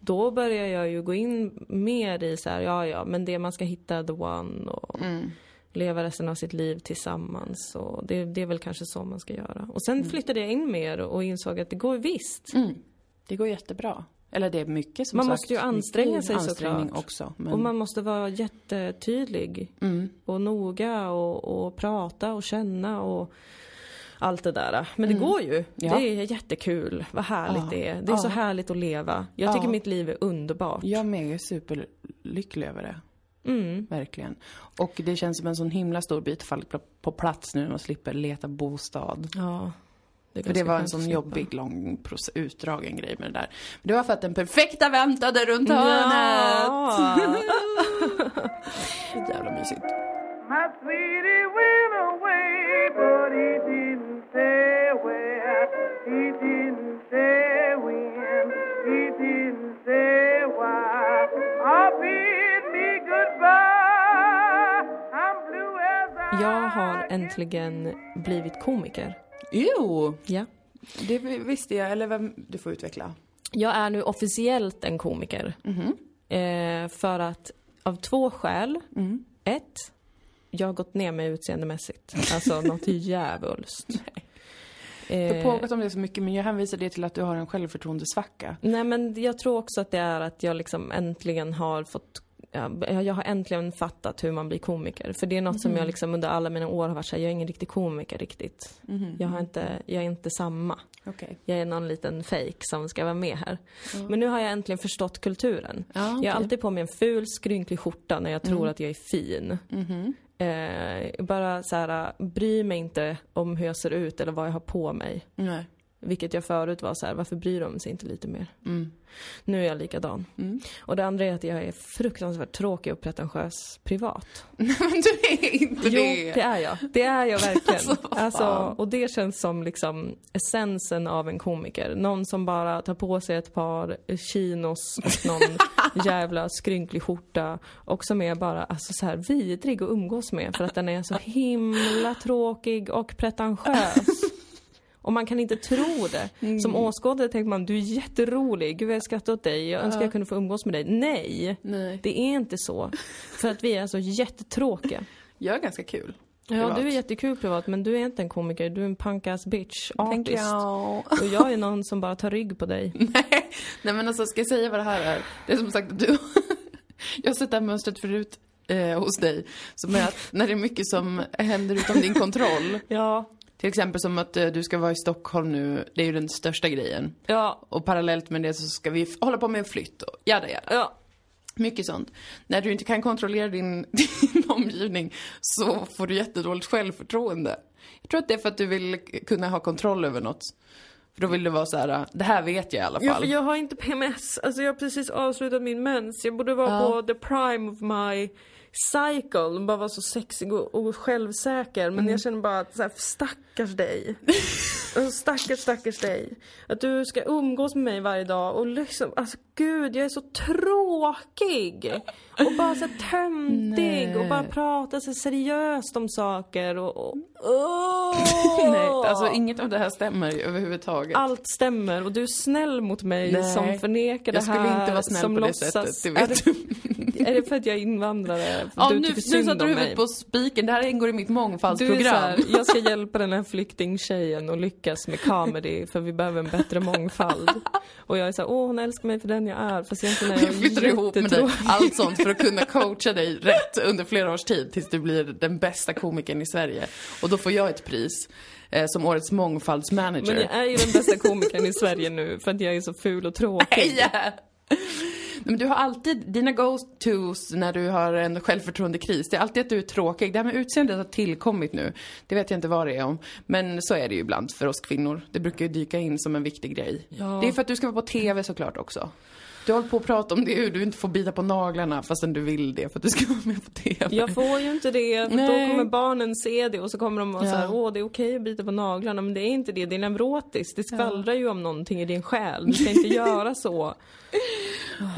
[SPEAKER 1] Då börjar jag ju gå in mer i så här, ja ja, men det man ska hitta the one och
[SPEAKER 2] Mm.
[SPEAKER 1] leva resten av sitt liv tillsammans. Och det, det är väl kanske så man ska göra. Och sen flyttade jag in mer och insåg att det går visst.
[SPEAKER 2] Mm. Det går jättebra. Eller det är mycket som
[SPEAKER 1] Man
[SPEAKER 2] sagt.
[SPEAKER 1] måste ju anstränga sig
[SPEAKER 2] ansträngning
[SPEAKER 1] såklart.
[SPEAKER 2] också. Men...
[SPEAKER 1] Och man måste vara jättetydlig
[SPEAKER 2] mm.
[SPEAKER 1] och noga och, och prata och känna och allt det där. Men det går ju.
[SPEAKER 2] Mm. Ja.
[SPEAKER 1] Det är jättekul. Vad härligt
[SPEAKER 2] Ja.
[SPEAKER 1] det är. Det är så
[SPEAKER 2] Ja.
[SPEAKER 1] härligt att leva. Jag tycker mitt liv är underbart.
[SPEAKER 2] Jag är med, jag är superlycklig över det.
[SPEAKER 1] Mm.
[SPEAKER 2] Verkligen. Och det känns som en sån himla stor bit falla på plats nu när man slipper leta bostad.
[SPEAKER 1] Ja. Är
[SPEAKER 2] För det var en sån jobbig, lång, utdragen grej med det där. Men det var för att den perfekta väntade runt
[SPEAKER 1] Ja.
[SPEAKER 2] hörnet! Jävla mysigt.
[SPEAKER 1] Jag har äntligen blivit komiker.
[SPEAKER 2] Jo!
[SPEAKER 1] Ja.
[SPEAKER 2] Det visste jag, eller vem, du får utveckla.
[SPEAKER 1] Jag är nu officiellt en komiker.
[SPEAKER 2] Mhm.
[SPEAKER 1] Eh, för att, av två skäl.
[SPEAKER 2] Mm.
[SPEAKER 1] Ett, jag har gått ner mig utseendemässigt. Alltså något djävulskt.
[SPEAKER 2] Jag har
[SPEAKER 1] Eh,
[SPEAKER 2] pågat om det så mycket, men jag hänvisar det till att du har en självförtroendesvacka.
[SPEAKER 1] nej men jag tror också att det är att jag liksom äntligen har fått ja, jag har äntligen fattat hur man blir komiker. För det är något som jag liksom under alla mina år har varit såhär, jag är ingen riktig komiker riktigt.
[SPEAKER 2] Mhm.
[SPEAKER 1] Jag, har inte, jag är inte samma.
[SPEAKER 2] Okej.
[SPEAKER 1] Jag är någon liten fake som ska vara med här. Men nu har jag äntligen förstått kulturen.
[SPEAKER 2] Ja,
[SPEAKER 1] Jag har alltid på mig en ful skrynklig skjorta när jag tror
[SPEAKER 2] Mm.
[SPEAKER 1] att jag är fin.
[SPEAKER 2] Mhm.
[SPEAKER 1] Eh, bara så här, bry mig inte om hur jag ser ut eller vad jag har på mig.
[SPEAKER 2] Nej.
[SPEAKER 1] Vilket jag förut var så här, varför bryr de sig inte lite mer?
[SPEAKER 2] Mm.
[SPEAKER 1] Nu är jag likadan.
[SPEAKER 2] Mm.
[SPEAKER 1] Och det andra är att jag är fruktansvärt tråkig och pretentiös privat.
[SPEAKER 2] men du är inte
[SPEAKER 1] Jo,
[SPEAKER 2] det!
[SPEAKER 1] det är jag. Det är jag verkligen.
[SPEAKER 2] Alltså,
[SPEAKER 1] alltså, och det känns som liksom essensen av en komiker. Någon som bara tar på sig ett par chinos och någon jävla skrynklig skjorta. Och som är bara alltså, så här vidrig att umgås med för att den är så himla tråkig och pretentiös. Och man kan inte tro det. Som åskådare tänker man, du är jätterolig, gud jag skrattar åt dig, jag önskar jag kunde få umgås med dig. Nej!
[SPEAKER 2] Nej.
[SPEAKER 1] Det är inte så. För att vi är så jättetråkiga.
[SPEAKER 2] Jag är ganska kul.
[SPEAKER 1] Ja,
[SPEAKER 2] privat.
[SPEAKER 1] du är jättekul privat, men du är inte en komiker. Du är en punk-ass bitch artist.
[SPEAKER 2] you.
[SPEAKER 1] Och jag är någon som bara tar rygg på dig.
[SPEAKER 2] Nej, nej men alltså ska jag säga vad det här är? Det är som sagt att du... jag har sett det här mönstret förut eh, hos dig. Som är att när det är mycket som händer utom din kontroll.
[SPEAKER 1] Ja,
[SPEAKER 2] Till exempel som att eh, du ska vara i Stockholm nu, det är ju den största grejen.
[SPEAKER 1] ja,
[SPEAKER 2] Och parallellt med det så ska vi hålla på med en flytt och jada jada.
[SPEAKER 1] ja.
[SPEAKER 2] Mycket sånt. När du inte kan kontrollera din, din omgivning så får du jättedåligt självförtroende. Jag tror att det är för att du vill kunna ha kontroll över något. För då vill du vara så här, det här vet jag i alla
[SPEAKER 1] Ja,
[SPEAKER 2] fall.
[SPEAKER 1] för jag har inte PMS. Alltså jag har precis avslutat min mens. Jag borde vara
[SPEAKER 2] Ja.
[SPEAKER 1] på the prime of my cycle. Bara vara så sexig och, och självsäker. Men jag känner bara att så här, stackars dig. alltså, stackars, stackars dig. Att du ska umgås med mig varje dag och liksom, alltså gud, jag är så tråkig. Och bara så här töntig och bara prata så seriöst om saker och... och
[SPEAKER 2] Nej, alltså inget av det här stämmer ju överhuvudtaget.
[SPEAKER 1] allt stämmer och du är snäll mot mig
[SPEAKER 2] Nej,
[SPEAKER 1] som förnekar det
[SPEAKER 2] jag skulle
[SPEAKER 1] här.
[SPEAKER 2] inte vara snäll
[SPEAKER 1] som
[SPEAKER 2] på det
[SPEAKER 1] låtsas.
[SPEAKER 2] sättet, det vet
[SPEAKER 1] det, är det för att jag är invandrare?
[SPEAKER 2] Ja,
[SPEAKER 1] du
[SPEAKER 2] nu,
[SPEAKER 1] tycker
[SPEAKER 2] nu satte du huvudet på spiken. Det här ingår i mitt
[SPEAKER 1] Du är så
[SPEAKER 2] mångfaldsprogram.
[SPEAKER 1] här, jag ska hjälpa den här flyktingtjejen att lyckas med comedy för vi behöver en bättre mångfald. Och jag är såhär, åh hon älskar mig för den jag är fast egentligen är
[SPEAKER 2] Jag flyttar ihop med dig. Allt sånt för att kunna coacha dig rätt under flera års tid tills du blir den bästa komikern i Sverige. Och då får jag ett pris eh, som årets mångfaldsmanager.
[SPEAKER 1] Men jag är ju den bästa komikern i Sverige nu för att jag är så ful och tråkig.
[SPEAKER 2] Heja! Nej, Men du har alltid, dina go-tos när du har en självförtroendekris, det är alltid att du är tråkig. Det här med utseendet har tillkommit nu. Det vet jag inte vad det är om. Men så är det ju ibland för oss kvinnor. Det brukar ju dyka in som en viktig grej.
[SPEAKER 1] Ja.
[SPEAKER 2] Det är för att du ska vara på TV såklart också. Du hållit på att prata om det hur du inte får bita på naglarna fastän du vill det för att du ska vara med på TV.
[SPEAKER 1] Jag får ju inte det, för då
[SPEAKER 2] Nej.
[SPEAKER 1] kommer barnen se det och så kommer de vara
[SPEAKER 2] Ja.
[SPEAKER 1] så här, åh det är okej att bita på naglarna, men det är inte det, det är neurotiskt, det skvallrar ju om någonting i din själ, du ska inte göra så.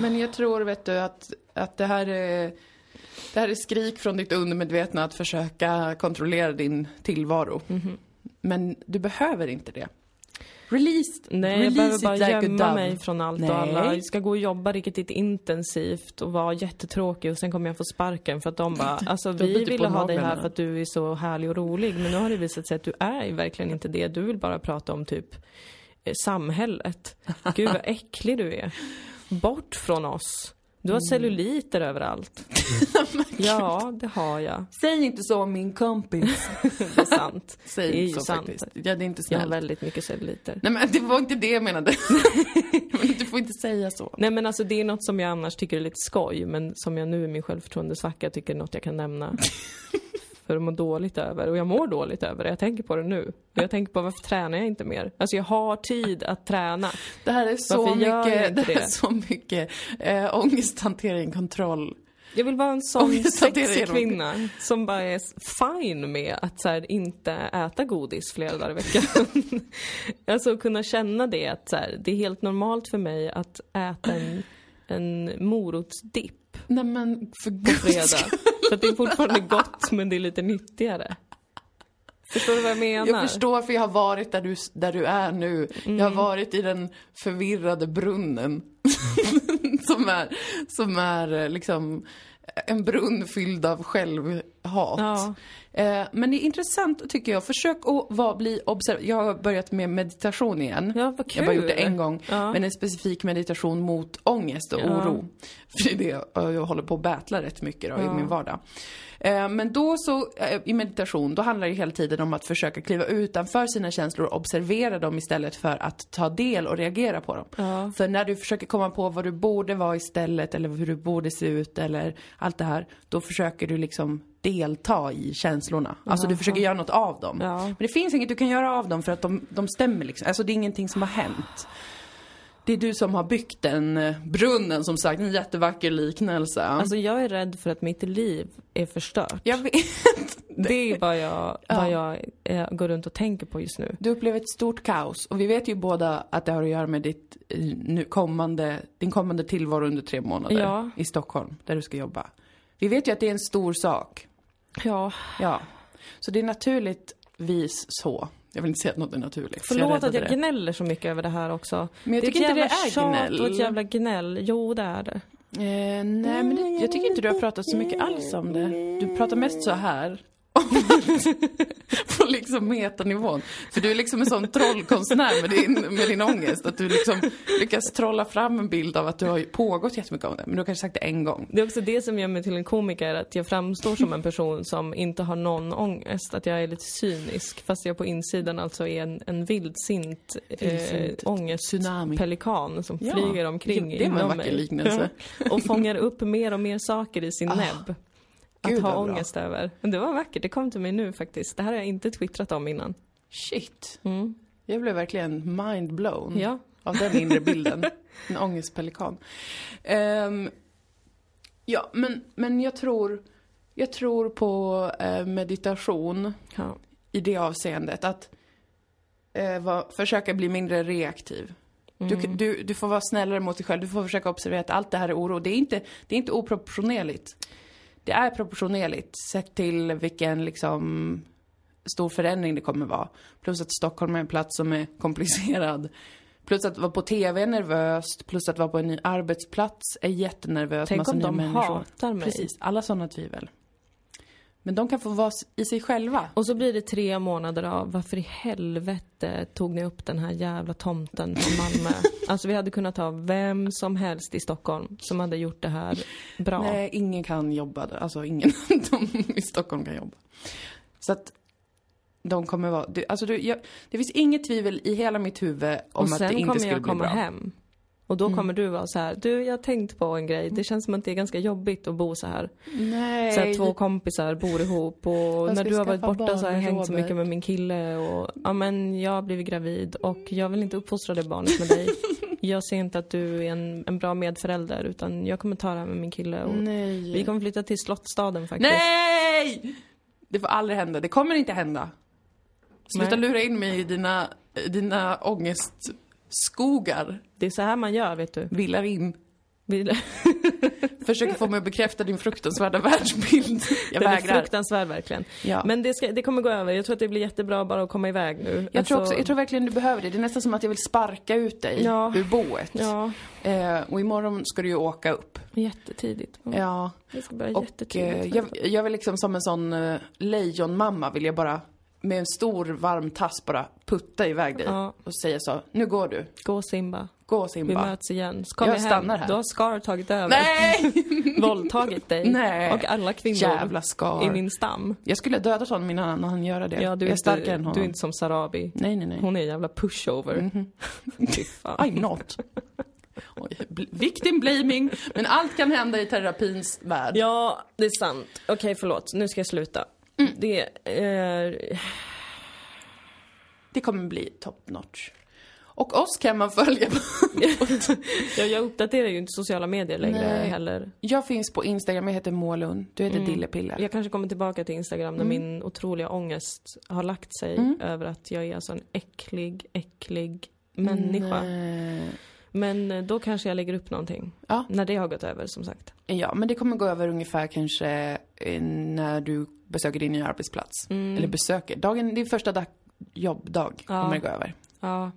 [SPEAKER 2] Men jag tror, vet du, att, att det här är... Det här är skrik från ditt undermedvetna att försöka kontrollera din tillvaro.
[SPEAKER 1] Mhm.
[SPEAKER 2] Men du behöver inte det. Release,
[SPEAKER 1] Nej, jag
[SPEAKER 2] release
[SPEAKER 1] behöver
[SPEAKER 2] it
[SPEAKER 1] bara
[SPEAKER 2] like
[SPEAKER 1] gömma mig från allt
[SPEAKER 2] Nej.
[SPEAKER 1] och alla. Jag ska gå och jobba riktigt intensivt och vara jättetråkig och sen kommer jag få sparken för att de bara, alltså vi ville ha dig här för att du är så härlig och rolig, men nu har det visat sig att du är verkligen inte det. Du vill bara prata om typ eh, samhället. Gud vad äcklig du är. Bort från oss. Du
[SPEAKER 2] Mm.
[SPEAKER 1] har celluliter överallt. ja, det har jag.
[SPEAKER 2] Säg inte så om min kompis.
[SPEAKER 1] Det är sant.
[SPEAKER 2] Säg
[SPEAKER 1] det är
[SPEAKER 2] inte så
[SPEAKER 1] sant.
[SPEAKER 2] faktiskt. Ja, det är inte
[SPEAKER 1] Jag har
[SPEAKER 2] snällt.
[SPEAKER 1] väldigt mycket celluliter.
[SPEAKER 2] Nej men det var inte det jag menade. men du får inte säga så.
[SPEAKER 1] Nej men alltså det är något som jag annars tycker är lite skoj, men som jag nu i min självförtroendesvacka tycker är något jag kan nämna. För att må dåligt över. Och jag mår dåligt över det, jag tänker på det nu. Jag tänker på varför tränar jag inte mer? Alltså jag har tid att träna.
[SPEAKER 2] Det här är så
[SPEAKER 1] Varför
[SPEAKER 2] mycket, det här är
[SPEAKER 1] det?
[SPEAKER 2] så mycket äh, ångesthantering, kontroll.
[SPEAKER 1] Jag vill vara en sån sexig kvinna som bara är fine med att så här, inte äta godis flera dagar i veckan. alltså kunna känna det att så här, det är helt normalt för mig att äta en, en morotsdipp
[SPEAKER 2] Nej men för guds.
[SPEAKER 1] För att det är fortfarande gott men det är lite nyttigare. Förstår du vad jag menar?
[SPEAKER 2] Jag förstår för jag har varit där du, där du är nu. Jag
[SPEAKER 1] Mm.
[SPEAKER 2] har varit i den förvirrade brunnen. som är, som är eh, liksom en brunn fylld av självhat.
[SPEAKER 1] Ja.
[SPEAKER 2] Eh, men det är intressant tycker jag. Försök att vara, bli observerad. Jag har börjat med meditation igen.
[SPEAKER 1] Ja, vad
[SPEAKER 2] Jag har bara
[SPEAKER 1] kul.
[SPEAKER 2] gjort det en gång.
[SPEAKER 1] Ja.
[SPEAKER 2] Men en specifik meditation mot ångest och
[SPEAKER 1] Ja.
[SPEAKER 2] oro. För det är det jag håller på att battla rätt mycket då,
[SPEAKER 1] Ja.
[SPEAKER 2] i min vardag. Eh, Men då så, eh, i meditation, då handlar det hela tiden om att försöka kliva utanför sina känslor och observera dem istället för att ta del och reagera på dem. För när du försöker komma på vad du borde vara istället eller hur du borde se ut eller allt det här, då försöker du liksom delta i känslorna. Alltså du försöker göra något av dem.
[SPEAKER 1] Ja.
[SPEAKER 2] Men det finns inget du kan göra av dem för att de, de stämmer liksom. Alltså det är ingenting som har hänt. Det är du som har byggt den eh, brunnen som sagt, en jättevacker liknelse.
[SPEAKER 1] Alltså jag är rädd för att mitt liv är förstört.
[SPEAKER 2] jag vet.
[SPEAKER 1] Det är vad jag,
[SPEAKER 2] Ja.
[SPEAKER 1] vad jag eh, går runt och tänker på just nu.
[SPEAKER 2] Du upplever ett stort kaos och vi vet ju båda att det har att göra med ditt eh, nu kommande, din kommande tillvaro under tre månader
[SPEAKER 1] Ja.
[SPEAKER 2] i Stockholm, där du ska jobba. Vi vet ju att det är en stor sak.
[SPEAKER 1] Ja,
[SPEAKER 2] Ja. Så det är naturligtvis så. Jag vill inte säga att något är naturligt. så jag
[SPEAKER 1] förlåt att jag
[SPEAKER 2] det.
[SPEAKER 1] gnäller så mycket över det här också.
[SPEAKER 2] Men jag
[SPEAKER 1] det är
[SPEAKER 2] tycker inte det är gnäll.
[SPEAKER 1] och ett jävla gnäll. Jo, det är det.
[SPEAKER 2] Eh, nej, men det, jag tycker inte du har pratat så mycket alls om det. Du pratar mest så här. på liksom metanivån. För du är liksom en sån trollkonstnär med din, med din ångest. Att du liksom lyckas trolla fram en bild av att du har pågått jättemycket om det. Men du har kanske sagt det en gång.
[SPEAKER 1] Det är också det som gör mig till en komiker, att jag framstår som en person som inte har någon ångest. Att jag är lite cynisk, fast jag på insidan alltså är en, en vildsint, eh, ångestpelikan som
[SPEAKER 2] Ja,
[SPEAKER 1] flyger omkring
[SPEAKER 2] det var en vacker
[SPEAKER 1] mig.
[SPEAKER 2] liknelse.
[SPEAKER 1] Och fångar upp mer och mer saker i sin näbb. Att
[SPEAKER 2] Gud,
[SPEAKER 1] ha
[SPEAKER 2] vad bra.
[SPEAKER 1] ångest över. Men det var vackert, det kom till mig nu faktiskt. Det här har jag inte twittrat om innan.
[SPEAKER 2] Shit.
[SPEAKER 1] Mm.
[SPEAKER 2] Jag blev verkligen mind blown
[SPEAKER 1] Ja.
[SPEAKER 2] av den inre bilden. En ångestpelikan. Ehm, ja, men, men jag tror, jag tror på eh, meditation
[SPEAKER 1] ja.
[SPEAKER 2] i det avseendet. Att eh, va, försöka bli mindre reaktiv. Du,
[SPEAKER 1] Mm.
[SPEAKER 2] du, du får vara snällare mot dig själv. Du får försöka observera att allt det här är oro. Det är inte, det är inte oproportionerligt. Det är proportionerligt sett till vilken liksom stor förändring det kommer vara. Plus att Stockholm är en plats som är komplicerad. Plus att vara på TV är nervöst. Plus att vara på en ny arbetsplats är jättenervöst.
[SPEAKER 1] Tänk
[SPEAKER 2] Massa
[SPEAKER 1] om de
[SPEAKER 2] människor.
[SPEAKER 1] hatar mig.
[SPEAKER 2] Precis, alla sådana tvivel. Men de kan få vara i sig själva.
[SPEAKER 1] Och så blir det tre månader av varför i helvete tog ni upp den här jävla tomten från Malmö? alltså vi hade kunnat ha vem som helst i Stockholm som hade gjort det här bra.
[SPEAKER 2] Nej, ingen kan jobba där. Alltså ingen i Stockholm kan jobba. Så att de kommer vara... Alltså du, jag, det finns inget tvivel i hela mitt huvud om
[SPEAKER 1] och
[SPEAKER 2] att det
[SPEAKER 1] sen
[SPEAKER 2] inte
[SPEAKER 1] kommer
[SPEAKER 2] skulle
[SPEAKER 1] jag
[SPEAKER 2] bli
[SPEAKER 1] komma
[SPEAKER 2] bra. Mm.
[SPEAKER 1] hem. Och då kommer du vara så här, du jag har tänkt på en grej, det känns som att det är ganska jobbigt att bo så här.
[SPEAKER 2] Nej.
[SPEAKER 1] Så här två kompisar bor ihop och när du har varit borta så har jag hängt så mycket med min kille och ja men jag har blivit gravid och jag vill inte uppfostra det barnet med dig. Jag ser inte att du är en, en bra medförälder utan jag kommer ta det här med min kille och
[SPEAKER 2] Nej.
[SPEAKER 1] vi kommer flytta till Slottstaden faktiskt.
[SPEAKER 2] Nej! Det får aldrig hända. Det kommer inte hända. Sluta
[SPEAKER 1] Nej.
[SPEAKER 2] lura in mig i dina, dina ångestskogar.
[SPEAKER 1] Det är så här man gör vet du.
[SPEAKER 2] Villar in. Försöker få mig att bekräfta din fruktansvärda världsbild. Jag
[SPEAKER 1] den är
[SPEAKER 2] vägrar.
[SPEAKER 1] fruktansvärd verkligen.
[SPEAKER 2] Ja.
[SPEAKER 1] Men det, ska, det kommer gå över. Jag tror att det blir jättebra bara att komma iväg nu.
[SPEAKER 2] Jag tror,
[SPEAKER 1] Alltså,
[SPEAKER 2] också, jag tror verkligen du behöver det. Det är nästan som att jag vill sparka ut dig
[SPEAKER 1] Ja.
[SPEAKER 2] ur boet.
[SPEAKER 1] Ja,
[SPEAKER 2] Eh, och imorgon ska du ju åka upp.
[SPEAKER 1] jättetidigt.
[SPEAKER 2] Ja.
[SPEAKER 1] Det ska börja
[SPEAKER 2] Och
[SPEAKER 1] jättetidigt.
[SPEAKER 2] eh, jag, jag vill liksom som en sån eh, lejonmamma vill jag bara med en stor varm tass bara putta iväg dig.
[SPEAKER 1] Ja.
[SPEAKER 2] Och säga så, nu går du.
[SPEAKER 1] Gå Simba.
[SPEAKER 2] Gå
[SPEAKER 1] Vi
[SPEAKER 2] Simba.
[SPEAKER 1] möts igen. Så kom
[SPEAKER 2] Jag
[SPEAKER 1] vi hem.
[SPEAKER 2] stannar här.
[SPEAKER 1] Då har Scar tagit över.
[SPEAKER 2] Nej!
[SPEAKER 1] Våldtagit dig.
[SPEAKER 2] Nej.
[SPEAKER 1] Och alla kvinnor
[SPEAKER 2] Jävla
[SPEAKER 1] i
[SPEAKER 2] skar.
[SPEAKER 1] min stam.
[SPEAKER 2] Jag skulle döda honom innan han göra det.
[SPEAKER 1] Ja, du
[SPEAKER 2] jag
[SPEAKER 1] är,
[SPEAKER 2] är starkare
[SPEAKER 1] inte,
[SPEAKER 2] än honom.
[SPEAKER 1] du är inte som Sarabi.
[SPEAKER 2] Nej, nej, nej.
[SPEAKER 1] Hon är en jävla pushover. Fy fan.
[SPEAKER 2] I'm not. Oj, victim blaming. Men allt kan hända i terapins värld.
[SPEAKER 1] Ja, det är sant. Okej, förlåt. Nu ska jag sluta.
[SPEAKER 2] Mm.
[SPEAKER 1] Det är...
[SPEAKER 2] Det kommer bli top notch. Och oss kan man följa.
[SPEAKER 1] jag, jag uppdaterar ju inte sociala medier längre
[SPEAKER 2] Nej.
[SPEAKER 1] heller.
[SPEAKER 2] Jag finns på Instagram, jag heter Målund. Du heter Dillepille.
[SPEAKER 1] Jag kanske kommer tillbaka till Instagram när
[SPEAKER 2] Mm.
[SPEAKER 1] min otroliga ångest har lagt sig över att jag är alltså en äcklig, äcklig människa.
[SPEAKER 2] Nej.
[SPEAKER 1] Men eh, då kanske jag lägger upp någonting.
[SPEAKER 2] Ja.
[SPEAKER 1] När det har gått över, som sagt.
[SPEAKER 2] Ja, men det kommer gå över ungefär kanske eh, när du besöker din nya arbetsplats. Eller besöker. Dagen, din första dag, jobbdag
[SPEAKER 1] Ja.
[SPEAKER 2] kommer det gå över.
[SPEAKER 1] Ja.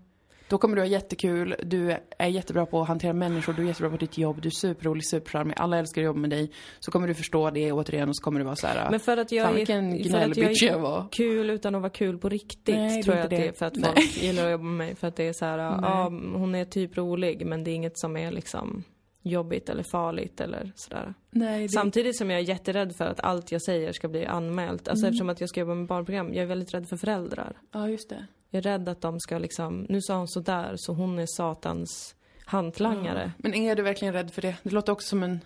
[SPEAKER 2] Då kommer du ha jättekul, du är jättebra på att hantera människor, du är jättebra på ditt jobb, du är superrolig, supercharmig, alla älskar att jobba med dig. Så kommer du förstå det återigen och så kommer du vara så här.
[SPEAKER 1] Men för att jag
[SPEAKER 2] Fan
[SPEAKER 1] är,
[SPEAKER 2] vilken gnällbitch
[SPEAKER 1] jag
[SPEAKER 2] jag
[SPEAKER 1] är
[SPEAKER 2] var.
[SPEAKER 1] kul utan att vara kul på riktigt.
[SPEAKER 2] Nej,
[SPEAKER 1] tror jag att det
[SPEAKER 2] det.
[SPEAKER 1] är för att
[SPEAKER 2] Nej.
[SPEAKER 1] folk gillar att jobba med mig. För att det är så här, ja, hon är typ rolig men det är inget som är liksom jobbigt eller farligt eller sådär.
[SPEAKER 2] Nej, det...
[SPEAKER 1] Samtidigt som jag är jätterädd för att allt jag säger ska bli anmält. Alltså eftersom att jag ska jobba med barnprogram. Jag är väldigt rädd för föräldrar.
[SPEAKER 2] Ja, just det.
[SPEAKER 1] Jag är rädd att de ska liksom, nu sa hon sådär så hon är satans hantlangare.
[SPEAKER 2] Men är du verkligen rädd för det? Det låter också som en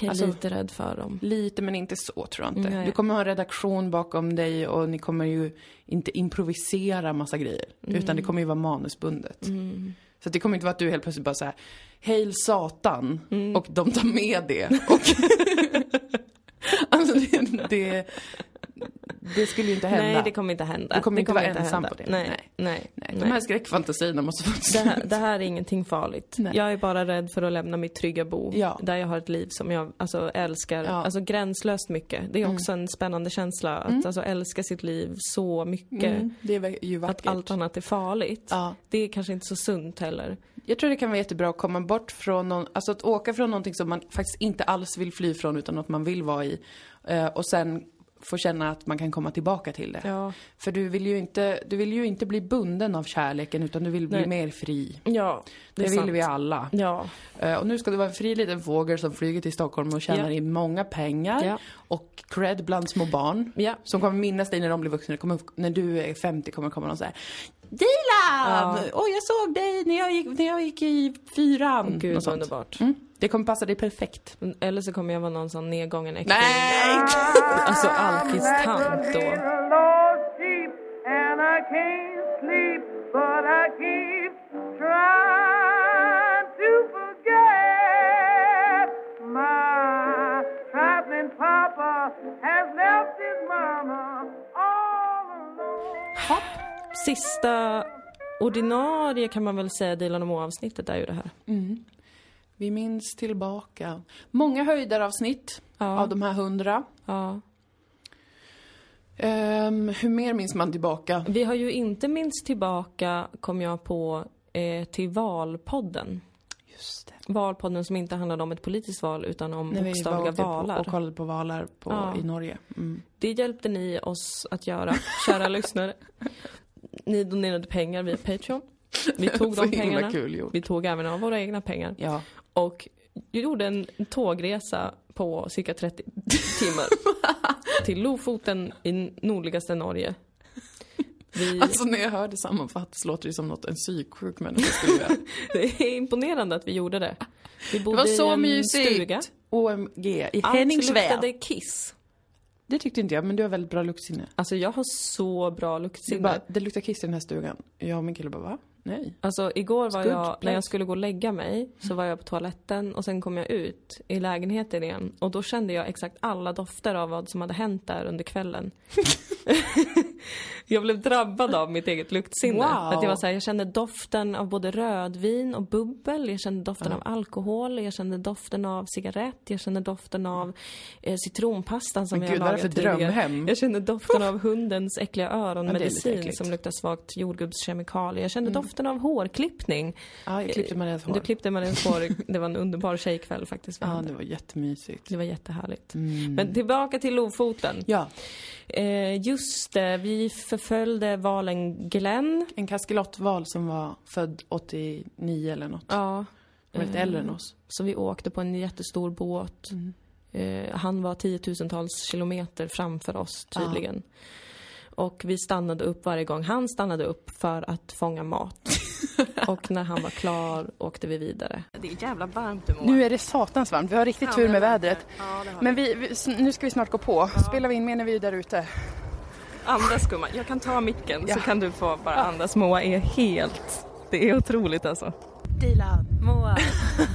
[SPEAKER 1] Jag är
[SPEAKER 2] Alltså-
[SPEAKER 1] lite rädd för dem.
[SPEAKER 2] Lite men inte så tror jag inte.
[SPEAKER 1] Nej.
[SPEAKER 2] Du kommer ha en redaktion bakom dig och ni kommer ju inte improvisera massa grejer. Utan det kommer ju vara manusbundet. Så det kommer inte vara att du helt plötsligt bara säger Hail Satan och de tar med det. Och alltså det, det, det skulle ju inte hända.
[SPEAKER 1] Nej, det kommer inte hända.
[SPEAKER 2] Du kommer inte vara
[SPEAKER 1] inte
[SPEAKER 2] ensam
[SPEAKER 1] hända.
[SPEAKER 2] på det.
[SPEAKER 1] Nej,
[SPEAKER 2] Nej.
[SPEAKER 1] nej,
[SPEAKER 2] Nej, de här skräckfantasierna måste få
[SPEAKER 1] Det här, det här är ingenting farligt.
[SPEAKER 2] Nej.
[SPEAKER 1] Jag är bara rädd för att lämna mitt trygga bo.
[SPEAKER 2] Ja.
[SPEAKER 1] Där jag har ett liv som jag alltså, älskar.
[SPEAKER 2] Ja.
[SPEAKER 1] Alltså gränslöst mycket. Det är också en spännande känsla. Att alltså, älska sitt liv så mycket.
[SPEAKER 2] Mm, det är ju vackert.
[SPEAKER 1] Att allt annat är farligt.
[SPEAKER 2] Ja.
[SPEAKER 1] Det är kanske inte så sunt heller.
[SPEAKER 2] Jag tror det kan vara jättebra att komma bort från någon, alltså att åka från någonting som man faktiskt inte alls vill fly från utan något man vill vara i. Eh, och sen få känna att man kan komma tillbaka till det.
[SPEAKER 1] Ja.
[SPEAKER 2] För du vill ju inte, du vill ju inte bli bunden av kärleken utan du vill bli
[SPEAKER 1] Nej.
[SPEAKER 2] mer fri.
[SPEAKER 1] Ja,
[SPEAKER 2] Det,
[SPEAKER 1] är
[SPEAKER 2] vill
[SPEAKER 1] sant.
[SPEAKER 2] vi alla.
[SPEAKER 1] Ja.
[SPEAKER 2] Eh, Och nu ska du vara en fri liten fågel som flyger till Stockholm och tjänar
[SPEAKER 1] Ja.
[SPEAKER 2] in många pengar.
[SPEAKER 1] Ja.
[SPEAKER 2] Och cred bland små barn.
[SPEAKER 1] Ja.
[SPEAKER 2] Som kommer minnas dig när de blir vuxna. Det Kommer, när du är 50 kommer komma någon så här. Dilan!
[SPEAKER 1] Ja.
[SPEAKER 2] Åh, jag såg dig när jag gick, när jag gick i fyran.
[SPEAKER 1] Gud underbart.
[SPEAKER 2] Mm. Det kommer passa dig perfekt.
[SPEAKER 1] Eller så kommer jag vara någon sån nedgången äckling.
[SPEAKER 2] Nej!
[SPEAKER 1] Alltså alkistant då.
[SPEAKER 3] a lost sheep and I can't sleep, but I keep trying to forget my traveling papa has left his mama all alone.
[SPEAKER 1] Sista ordinarie kan man väl säga Dilan och Moa-avsnittet är ju det här.
[SPEAKER 2] Vi minns tillbaka. Många höjdaravsnitt
[SPEAKER 1] Ja.
[SPEAKER 2] av de här hundra.
[SPEAKER 1] Ja.
[SPEAKER 2] Ehm, hur mer minns man tillbaka?
[SPEAKER 1] Vi har ju inte minst tillbaka, kom jag på, eh, till Valpodden.
[SPEAKER 2] Just det.
[SPEAKER 1] Valpodden som inte handlade om ett politiskt val utan om
[SPEAKER 2] När vi
[SPEAKER 1] bokstavliga
[SPEAKER 2] åkte på,
[SPEAKER 1] valar.
[SPEAKER 2] och kollade på valar på,
[SPEAKER 1] Ja.
[SPEAKER 2] i Norge. Mm.
[SPEAKER 1] Det hjälpte ni oss att göra, kära lyssnare. Ni donerade pengar via Patreon. Vi tog de pengarna. Vi tog även av våra egna pengar.
[SPEAKER 2] Ja.
[SPEAKER 1] Och gjorde en tågresa på cirka 30 timmar. till Lofoten i nordligaste Norge. Vi,
[SPEAKER 2] Alltså när jag hör det sammanfattas låter det som något en psyksjuk människa skulle göra.
[SPEAKER 1] det är imponerande att vi gjorde det. Vi
[SPEAKER 2] Det
[SPEAKER 1] bodde
[SPEAKER 2] var
[SPEAKER 1] i
[SPEAKER 2] så
[SPEAKER 1] en
[SPEAKER 2] mysigt!
[SPEAKER 1] stuga.
[SPEAKER 2] OMG i
[SPEAKER 1] Allt
[SPEAKER 2] Henningsväv.
[SPEAKER 1] luktade kiss.
[SPEAKER 2] Det tyckte inte jag, men du har väldigt bra luktsinne.
[SPEAKER 1] Alltså jag har så bra
[SPEAKER 2] Det,
[SPEAKER 1] luktsinne.
[SPEAKER 2] bara, det luktar kiss i den här stugan. Jag och min kille bara, va? Nej.
[SPEAKER 1] Alltså igår var jag, när jag skulle gå och lägga mig, så var jag på toaletten och sen kom jag ut i lägenheten igen. Och då kände jag exakt alla dofter av vad som hade hänt där under kvällen. jag blev drabbad av mitt eget luktsinne.
[SPEAKER 2] Wow.
[SPEAKER 1] Att jag var så här, jag kände doften av både rödvin och bubbel, jag kände doften av alkohol, jag kände doften av cigarett, jag kände doften av eh, citronpastan som
[SPEAKER 2] Men
[SPEAKER 1] jag
[SPEAKER 2] gud,
[SPEAKER 1] lagat
[SPEAKER 2] för drömhem?
[SPEAKER 1] Jag kände doften av hundens äckliga
[SPEAKER 2] Ja,
[SPEAKER 1] öronmedicin
[SPEAKER 2] äckligt.
[SPEAKER 1] som luktar svagt jordgubbskemikalier. Jag kände
[SPEAKER 2] Mm.
[SPEAKER 1] doften av hårklippning.
[SPEAKER 2] Ja, jag klippte Marias hår.
[SPEAKER 1] Du klippte Mariens hår. Det var en underbar tjejkväll faktiskt.
[SPEAKER 2] Ja, det var jättemysigt.
[SPEAKER 1] det var jättehärligt.
[SPEAKER 2] Mm.
[SPEAKER 1] Men tillbaka till Lofoten.
[SPEAKER 2] Ja,
[SPEAKER 1] Eh, just det, vi förföljde valen Glenn.
[SPEAKER 2] en kaskelottval som var född 89 eller något.
[SPEAKER 1] Ja.
[SPEAKER 2] Var lite
[SPEAKER 1] Eh,
[SPEAKER 2] äldre än oss.
[SPEAKER 1] Så vi åkte på en jättestor båt.
[SPEAKER 2] Mm.
[SPEAKER 1] Eh, han var tiotusentals kilometer framför oss tydligen. Och vi stannade upp varje gång han stannade upp för att fånga mat. och när han var klar åkte vi vidare. Det är jävla varmt du
[SPEAKER 2] Nu är det satans varmt. Vi har riktigt tur med vädret. Men vi, vi, nu ska vi snart gå på. Spelar vi in mer när vi är där ute?
[SPEAKER 1] Andas gumman, jag kan ta micken
[SPEAKER 2] Ja.
[SPEAKER 1] så kan du få bara andas. Moa är helt... Det är otroligt alltså.
[SPEAKER 2] Dilan.
[SPEAKER 4] Moa,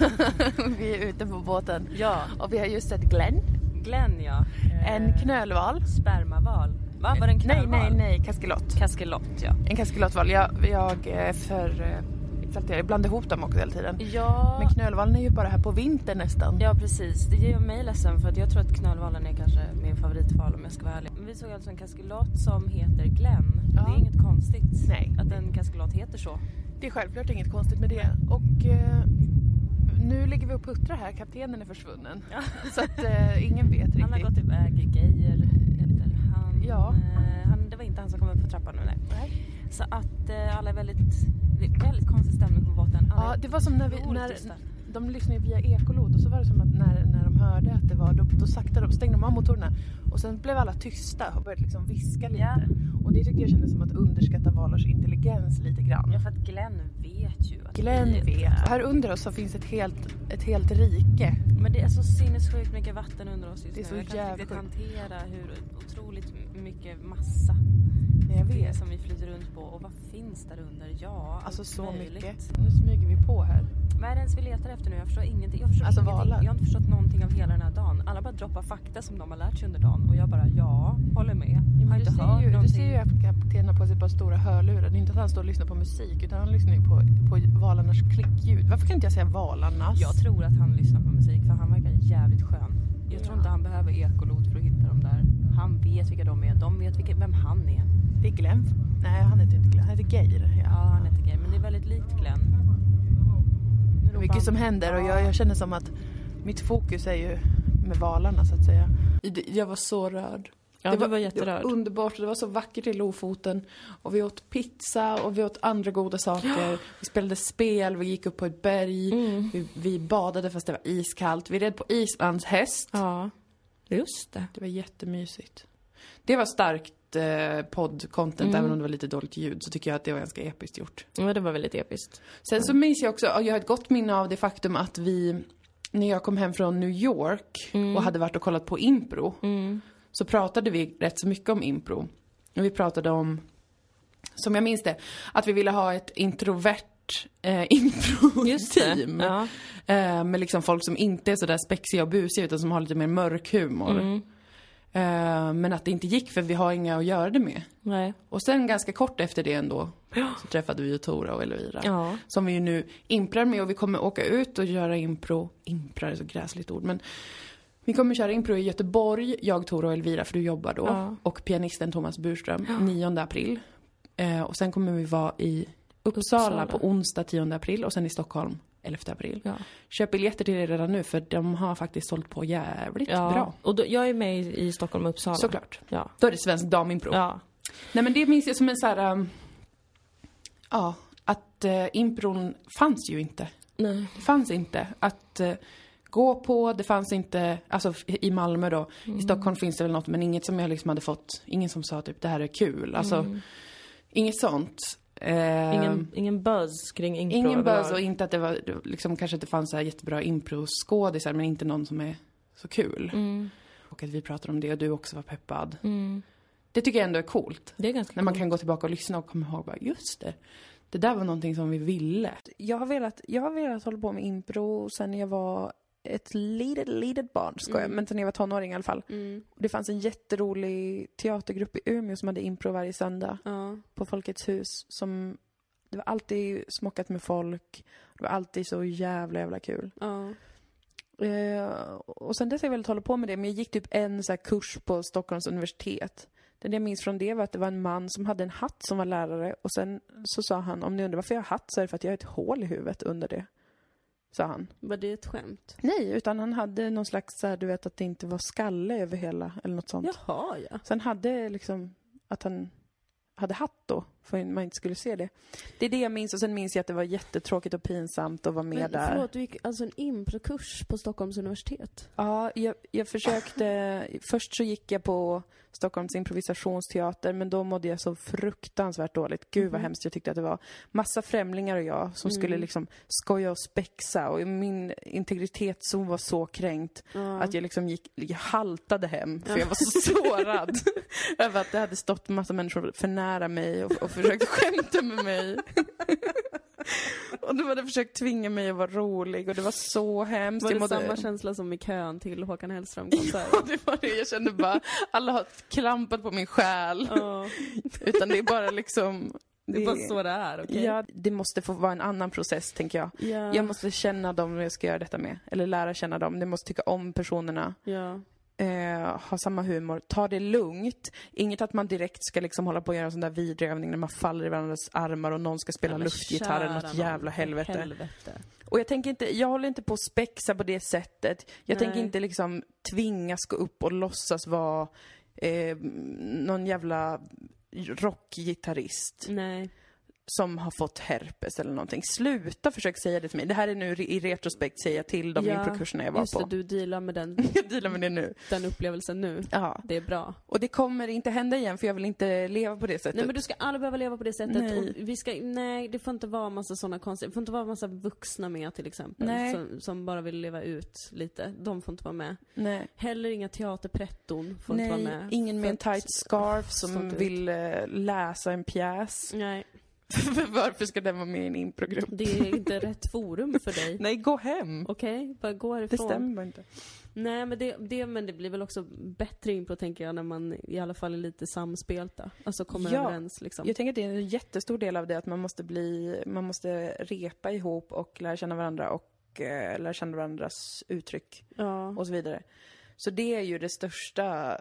[SPEAKER 2] vi är ute på båten.
[SPEAKER 4] ja.
[SPEAKER 2] Och vi har just sett Glenn.
[SPEAKER 4] Glenn ja.
[SPEAKER 2] En
[SPEAKER 4] Eh,
[SPEAKER 2] knölval.
[SPEAKER 4] Spermaval. Va, var det en
[SPEAKER 2] Nej,
[SPEAKER 4] knölval?
[SPEAKER 2] nej, nej. Kaskelott.
[SPEAKER 4] Kaskelott ja.
[SPEAKER 2] En kaskelottval. Jag, jag är för exalterad. Jag blandar ihop dem också hela tiden.
[SPEAKER 4] Ja,
[SPEAKER 2] Men knölvalen är ju bara här på vintern nästan.
[SPEAKER 4] ja precis. Det gör mig ledsen för att jag tror att knölvalen är kanske min favoritval om jag ska vara ärlig. Men Vi såg alltså en kaskelott som heter Glenn.
[SPEAKER 2] Ja.
[SPEAKER 4] Det är inget konstigt
[SPEAKER 2] Nej.
[SPEAKER 4] att en kaskelott heter så.
[SPEAKER 2] Det är självklart inget konstigt med det. Och eh, nu ligger vi och puttrar här. Kaptenen är försvunnen. Så att eh, ingen vet riktigt.
[SPEAKER 4] Han har gått iväg, Geijer heter han.
[SPEAKER 2] Ja.
[SPEAKER 4] Eh, han. Det var inte han som kom upp på trappan nu nej.
[SPEAKER 2] Nej.
[SPEAKER 4] Så att eh, alla är väldigt, det är väldigt konstig stämning på båten.
[SPEAKER 2] Ja, det var som när vi, när, de lyssnade via ekolod och så var det som att när, när de hörde att det var, då, då sakta de, stängde de av motorerna och sen blev alla tysta och började liksom viska lite.
[SPEAKER 4] Ja.
[SPEAKER 2] Och det tyckte jag kändes som att underskatta valars intelligens lite grann.
[SPEAKER 4] Ja för att Glenn vet ju att
[SPEAKER 2] Glenn vet. Och här under oss så finns ett helt, ett helt rike.
[SPEAKER 4] Men det är så sinnessjukt mycket vatten under oss just
[SPEAKER 2] Det är
[SPEAKER 4] nu.
[SPEAKER 2] så
[SPEAKER 4] jag kan inte riktigt hantera hur otroligt mycket massa
[SPEAKER 2] Men jag
[SPEAKER 4] det
[SPEAKER 2] vet.
[SPEAKER 4] som vi flyter runt på. Och vad finns där under? Ja,
[SPEAKER 2] Alltså
[SPEAKER 4] allt
[SPEAKER 2] så
[SPEAKER 4] möjligt.
[SPEAKER 2] mycket. Nu smyger vi på här.
[SPEAKER 4] Vad är det ens vi letar efter nu? Jag förstår ingenting. Jag, förstår
[SPEAKER 2] Alltså
[SPEAKER 4] ingenting.
[SPEAKER 2] valar.
[SPEAKER 4] jag har inte förstått någonting av hela den här dagen. Alla bara droppar fakta som de har lärt sig under dagen. Och jag bara ja, håller med.
[SPEAKER 2] Ja,
[SPEAKER 4] har
[SPEAKER 2] men du,
[SPEAKER 4] inte
[SPEAKER 2] ser
[SPEAKER 4] hört
[SPEAKER 2] ju, du
[SPEAKER 4] någonting.
[SPEAKER 2] ser ju att kaptenen har på sig ett par stora hörlurar. Det är inte att han står och lyssnar på musik utan han lyssnar ju på, på valarnas klickljud. Varför kan inte jag säga valarnas?
[SPEAKER 4] Jag tror att han lyssnar på musik för han verkar jävligt skön. Jag tror
[SPEAKER 2] Ja.
[SPEAKER 4] inte han behöver ekolod för att hitta dem där. Han vet vilka de är. De vet vilka, vem han är.
[SPEAKER 2] Det är Glenn. Nej, han heter inte Glenn. Han heter Geir.
[SPEAKER 4] Ja,
[SPEAKER 2] Ja.
[SPEAKER 4] han heter Gay, men det är väldigt likt Glenn.
[SPEAKER 2] Det är mycket som händer och
[SPEAKER 4] Ja.
[SPEAKER 2] jag, jag känner som att mitt fokus är ju med valarna så att säga. Jag var så rörd.
[SPEAKER 1] Ja, det var jätterörd.
[SPEAKER 5] Det var underbart och det var så vackert i Lofoten. Och vi åt pizza och vi åt andra goda saker. Vi spelade spel, vi gick upp på ett berg.
[SPEAKER 1] Mm.
[SPEAKER 5] Vi, vi badade fast det var iskallt. Vi red på islandshäst.
[SPEAKER 1] Ja, just det.
[SPEAKER 5] Det var jättemysigt. Det var starkt eh, podd-content,
[SPEAKER 1] Mm.
[SPEAKER 5] även om det var lite dåligt ljud, så tycker jag att det var ganska episkt gjort.
[SPEAKER 1] Ja, det var väldigt episkt.
[SPEAKER 5] Sen så minns jag också, jag har ett gott minne av det faktum att vi, när jag kom hem från New York och hade varit och kollat på impro,
[SPEAKER 1] Mm.
[SPEAKER 5] så pratade vi rätt så mycket om impro. Och vi pratade om, som jag minns det, att vi ville ha ett introvert eh, impro-team.
[SPEAKER 1] Ja.
[SPEAKER 5] Eh, med liksom folk som inte är sådär spexiga och busiga utan som har lite mer mörk humor.
[SPEAKER 1] Mm.
[SPEAKER 5] Eh, men att det inte gick för vi har inga att göra det med.
[SPEAKER 1] Nej.
[SPEAKER 5] Och sen ganska kort efter det ändå så träffade vi ju Tora och Elvira.
[SPEAKER 1] Ja.
[SPEAKER 5] Som vi ju nu imprar med och vi kommer åka ut och göra impro. Imprar är så gräsligt ord men vi kommer köra impro i Göteborg, jag, Tora och Elvira för du jobbar då.
[SPEAKER 1] Ja.
[SPEAKER 5] Och pianisten Thomas Burström, 9 april. Eh, och sen kommer vi vara i Uppsala,
[SPEAKER 1] Uppsala.
[SPEAKER 5] på onsdag 10 april och sen i Stockholm 11 april.
[SPEAKER 1] Ja.
[SPEAKER 5] Köp biljetter till det redan nu för de har faktiskt sålt på jävligt
[SPEAKER 1] ja.
[SPEAKER 5] bra.
[SPEAKER 1] Och då, jag är med i, i Stockholm och Uppsala.
[SPEAKER 5] Såklart.
[SPEAKER 1] Ja.
[SPEAKER 5] Då är det svensk damimpro.
[SPEAKER 1] Ja.
[SPEAKER 5] Nej men det minns jag som en så här. um, ja, att uh, impron fanns ju inte.
[SPEAKER 1] Nej.
[SPEAKER 5] Det fanns inte att eh, gå på, det fanns inte, alltså i Malmö då.
[SPEAKER 1] Mm.
[SPEAKER 5] I Stockholm finns det väl något men inget som jag liksom hade fått, ingen som sa typ det här är kul. Alltså, inget sånt. Eh,
[SPEAKER 1] Mm. Ingen, ingen buzz kring impro
[SPEAKER 5] ingen buzz och inte att det var, liksom kanske att det fanns så här jättebra impro-skådisar men inte någon som är så kul.
[SPEAKER 1] Mm.
[SPEAKER 5] Och att vi pratade om det och du också var peppad.
[SPEAKER 1] Mm.
[SPEAKER 5] Det tycker jag ändå är coolt.
[SPEAKER 1] Det är ganska
[SPEAKER 5] När man
[SPEAKER 1] coolt.
[SPEAKER 5] kan gå tillbaka och lyssna och komma ihåg bara, just det. Det där var någonting som vi ville.
[SPEAKER 2] Jag har velat, jag har velat hålla på med impro sen jag var ett litet, litet barn, ska jag, men sen jag var tonåring i alla fall.
[SPEAKER 6] Mm.
[SPEAKER 2] Det fanns en jätterolig teatergrupp i Umeå som hade impro varje söndag
[SPEAKER 6] Ja.
[SPEAKER 2] på Folkets hus. Som, det var alltid smockat med folk. Det var alltid så jävla, jävla kul.
[SPEAKER 6] Ja.
[SPEAKER 2] Eh, och sen dess har jag velat hålla på med det, men jag gick typ en så kurs på Stockholms universitet. Det jag minns från det var att det var en man som hade en hatt som var lärare och sen så sa han, om ni undrar varför jag har hatt så är det för att jag har ett hål i huvudet under det. Sa han.
[SPEAKER 6] Var det ett skämt?
[SPEAKER 2] Nej, utan han hade någon slags, så här, du vet att det inte var skalle över hela, eller något sånt.
[SPEAKER 6] Jaha, ja.
[SPEAKER 2] Så han hade liksom, att han hade hatt då, för att man inte skulle se det. Det är det jag minns, och sen minns jag att det var jättetråkigt och pinsamt att vara med
[SPEAKER 6] Men
[SPEAKER 2] där.
[SPEAKER 6] förlåt, du gick alltså en improkurs på Stockholms universitet?
[SPEAKER 2] Ja, jag, jag försökte, först så gick jag på Stockholms improvisationsteater, men då mådde jag så fruktansvärt dåligt. Gud vad
[SPEAKER 6] Mhm.
[SPEAKER 2] hemskt jag tyckte att det var. Massa främlingar och jag som skulle
[SPEAKER 6] Mm.
[SPEAKER 2] liksom skoja och spexa och min integritetszon var så kränkt
[SPEAKER 6] Ja.
[SPEAKER 2] att jag liksom gick, jag haltade hem för jag var så sårad över att det hade stått massa människor för nära mig och, och försökt skämta med mig. och de hade försökt tvinga mig att vara rolig och det var så hemskt.
[SPEAKER 6] Var det
[SPEAKER 2] mådde-
[SPEAKER 6] samma känsla som i kön till Håkan Hellström-konsert?
[SPEAKER 2] Ja, det var det. Jag kände bara, alla har klampat på min själ.
[SPEAKER 6] Ja,
[SPEAKER 2] Utan det är bara liksom...
[SPEAKER 6] det är bara så det är, okej?
[SPEAKER 2] Ja, det måste få vara en annan process, tänker jag.
[SPEAKER 6] Ja.
[SPEAKER 2] Jag måste känna dem jag ska göra detta med. Eller lära känna dem. Jag måste tycka om personerna.
[SPEAKER 6] Ja.
[SPEAKER 2] Eh, ha samma humor. Ta det lugnt. Inget att man direkt ska liksom hålla på och göra en sån där vidrig övning när man faller i varandras armar och någon ska spela
[SPEAKER 6] Ja,
[SPEAKER 2] luftgitarr eller något jävla helvete.
[SPEAKER 6] helvete.
[SPEAKER 2] Och jag tänker inte, jag håller inte på att spexa på det sättet. Jag
[SPEAKER 6] Nej.
[SPEAKER 2] tänker inte liksom tvingas gå upp och låtsas vara eh, någon jävla rockgitarrist
[SPEAKER 6] Nej.
[SPEAKER 2] Som har fått herpes eller någonting. Sluta försöka säga det till mig. Det här är nu i retrospekt säger jag till de
[SPEAKER 6] Ja,
[SPEAKER 2] improkurserna jag var
[SPEAKER 6] Just
[SPEAKER 2] på.
[SPEAKER 6] det, du dealar med den,
[SPEAKER 2] Jag dealar med det nu.
[SPEAKER 6] den upplevelsen nu.
[SPEAKER 2] Ja.
[SPEAKER 6] Det är bra.
[SPEAKER 2] Och det kommer inte hända igen för jag vill inte leva på det sättet.
[SPEAKER 6] Nej men du ska aldrig behöva leva på det sättet.
[SPEAKER 2] Nej.
[SPEAKER 6] Vi ska, nej, det får inte vara massa sådana konstiga, det får inte vara massa vuxna med till exempel.
[SPEAKER 2] Nej.
[SPEAKER 6] Som, som bara vill leva ut lite. De får inte vara med.
[SPEAKER 2] Nej.
[SPEAKER 6] Heller inga teaterpretton får inte vara
[SPEAKER 2] Nej,
[SPEAKER 6] med.
[SPEAKER 2] ingen med en tight scarf som
[SPEAKER 6] inte ut.
[SPEAKER 2] vill eh, läsa en pjäs.
[SPEAKER 6] Nej,
[SPEAKER 2] Varför ska den vara med i en improgrupp?
[SPEAKER 6] det är inte rätt forum för dig.
[SPEAKER 2] Nej, gå hem!
[SPEAKER 6] Okej, bara gå
[SPEAKER 2] Det
[SPEAKER 6] härifrån.
[SPEAKER 2] stämmer bara inte.
[SPEAKER 6] Nej men det, det, men det blir väl också bättre impro tänker jag när man i alla fall är lite samspelta. Alltså kommer
[SPEAKER 2] Ja.
[SPEAKER 6] överens liksom.
[SPEAKER 2] Jag tänker att det är en jättestor del av det att man måste bli, man måste repa ihop och lära känna varandra och eh, lära känna varandras uttryck
[SPEAKER 6] Ja.
[SPEAKER 2] och så vidare. Så det är ju det största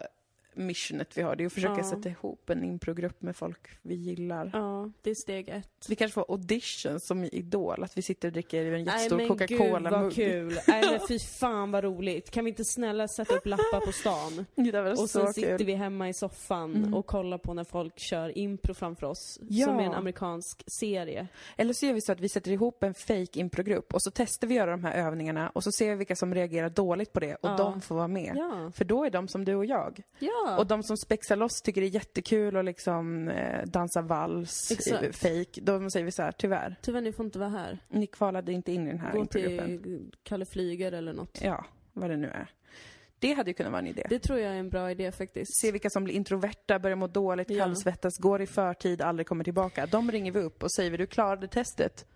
[SPEAKER 7] missionet vi har. Det är att försöka
[SPEAKER 6] Ja.
[SPEAKER 7] sätta ihop en improgrupp med folk vi gillar.
[SPEAKER 6] Ja, det är steg ett.
[SPEAKER 7] Vi kanske får auditions som i Idol, att vi sitter och dricker en
[SPEAKER 6] Nej
[SPEAKER 7] jättestor
[SPEAKER 6] men gud vad
[SPEAKER 7] Coca-Cola-mugg.
[SPEAKER 6] kul. Nej men fy fan vad roligt. Kan vi inte snälla sätta upp lappar på stan? Och
[SPEAKER 7] så
[SPEAKER 6] sen sitter
[SPEAKER 7] kul.
[SPEAKER 6] vi hemma i soffan
[SPEAKER 7] Mm.
[SPEAKER 6] och kollar på när folk kör impro framför oss.
[SPEAKER 7] Ja.
[SPEAKER 6] Som är en amerikansk serie.
[SPEAKER 7] Eller så gör vi så att vi sätter ihop en fake improgrupp och så testar vi göra de här övningarna och så ser vi vilka som reagerar dåligt på det och
[SPEAKER 6] Ja.
[SPEAKER 7] de får vara med.
[SPEAKER 6] Ja.
[SPEAKER 7] För då är de som du och jag.
[SPEAKER 6] Ja.
[SPEAKER 7] Och de som spexar loss tycker det är jättekul att liksom eh, dansa vals,
[SPEAKER 6] Exakt.
[SPEAKER 7] eh, fake. Då säger vi så här, tyvärr,
[SPEAKER 6] Tyvärr ni får inte vara här.
[SPEAKER 7] ni kvalade inte in i den här
[SPEAKER 6] Gå till Kalle Flyger eller något.
[SPEAKER 7] Ja, vad det nu är. Det hade ju kunnat vara en idé.
[SPEAKER 6] Det tror jag är en bra idé faktiskt.
[SPEAKER 7] Se vilka som blir introverta, börjar må dåligt,
[SPEAKER 6] Ja.
[SPEAKER 7] kallsvettas, går i förtid, aldrig kommer tillbaka. De ringer vi upp och säger vi, du klarade testet.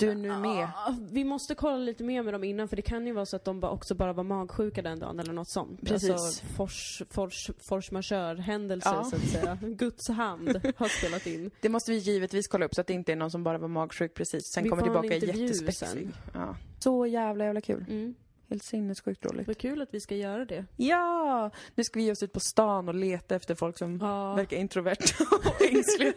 [SPEAKER 7] Du är nu med.
[SPEAKER 6] Ah, Vi måste kolla lite mer med dem innan för det kan ju vara så att de bara också bara var magsjuka den dagen eller något sånt.
[SPEAKER 7] Precis.
[SPEAKER 6] Alltså force, force, force majeure-händelse
[SPEAKER 7] Ja.
[SPEAKER 6] så att säga. Guds hand har spelat in.
[SPEAKER 7] Det måste vi givetvis kolla upp så att det inte är någon som bara var magsjuk precis. Sen
[SPEAKER 6] Vi
[SPEAKER 7] kommer tillbaka jättespexig. Ja. Så jävla jävla kul.
[SPEAKER 6] Mm.
[SPEAKER 7] Helt sinnessjukt roligt.
[SPEAKER 6] Vad kul att vi ska göra det.
[SPEAKER 7] Ja! Nu ska vi ge oss ut på stan och leta efter folk som
[SPEAKER 6] Ja.
[SPEAKER 7] verkar introverta och ängsliga.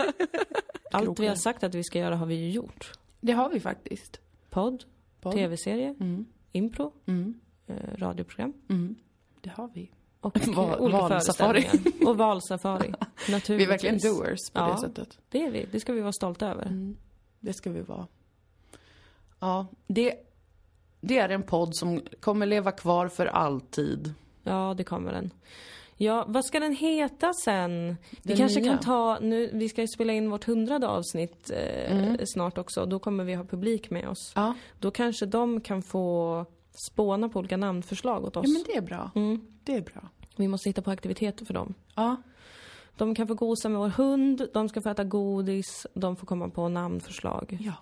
[SPEAKER 1] Allt vi har sagt att vi ska göra har vi ju gjort.
[SPEAKER 2] Det har vi faktiskt.
[SPEAKER 1] Podd,
[SPEAKER 2] Podd.
[SPEAKER 1] tv-serie,
[SPEAKER 2] Mm.
[SPEAKER 1] impro,
[SPEAKER 2] Mm.
[SPEAKER 1] eh, radioprogram
[SPEAKER 2] Mm. Det har vi.
[SPEAKER 1] och
[SPEAKER 2] Val-
[SPEAKER 1] olika
[SPEAKER 2] valsafari.
[SPEAKER 1] Och valsafari. Naturligtvis.
[SPEAKER 2] Vi är verkligen doers på
[SPEAKER 1] Ja.
[SPEAKER 2] det sättet.
[SPEAKER 1] Det är vi. Det ska vi vara stolta över.
[SPEAKER 2] Mm. Det ska vi vara. Ja, det, det är en podd som kommer leva kvar för alltid.
[SPEAKER 1] Ja, det kommer den. Ja, vad ska den heta sen? Vi
[SPEAKER 2] Den
[SPEAKER 1] kanske
[SPEAKER 2] nya.
[SPEAKER 1] kan ta, nu, vi ska ju spela in vårt hundrade avsnitt eh,
[SPEAKER 2] Mm.
[SPEAKER 1] snart också. Då kommer vi ha publik med oss.
[SPEAKER 2] Ja.
[SPEAKER 1] Då kanske de kan få spåna på olika namnförslag åt oss.
[SPEAKER 2] ja, men det är bra.
[SPEAKER 1] mm.
[SPEAKER 2] Det är bra.
[SPEAKER 1] Vi måste hitta på aktiviteter för dem.
[SPEAKER 2] Ja.
[SPEAKER 1] De kan få gosa med vår hund, de ska få äta godis, de får komma på namnförslag.
[SPEAKER 2] ja.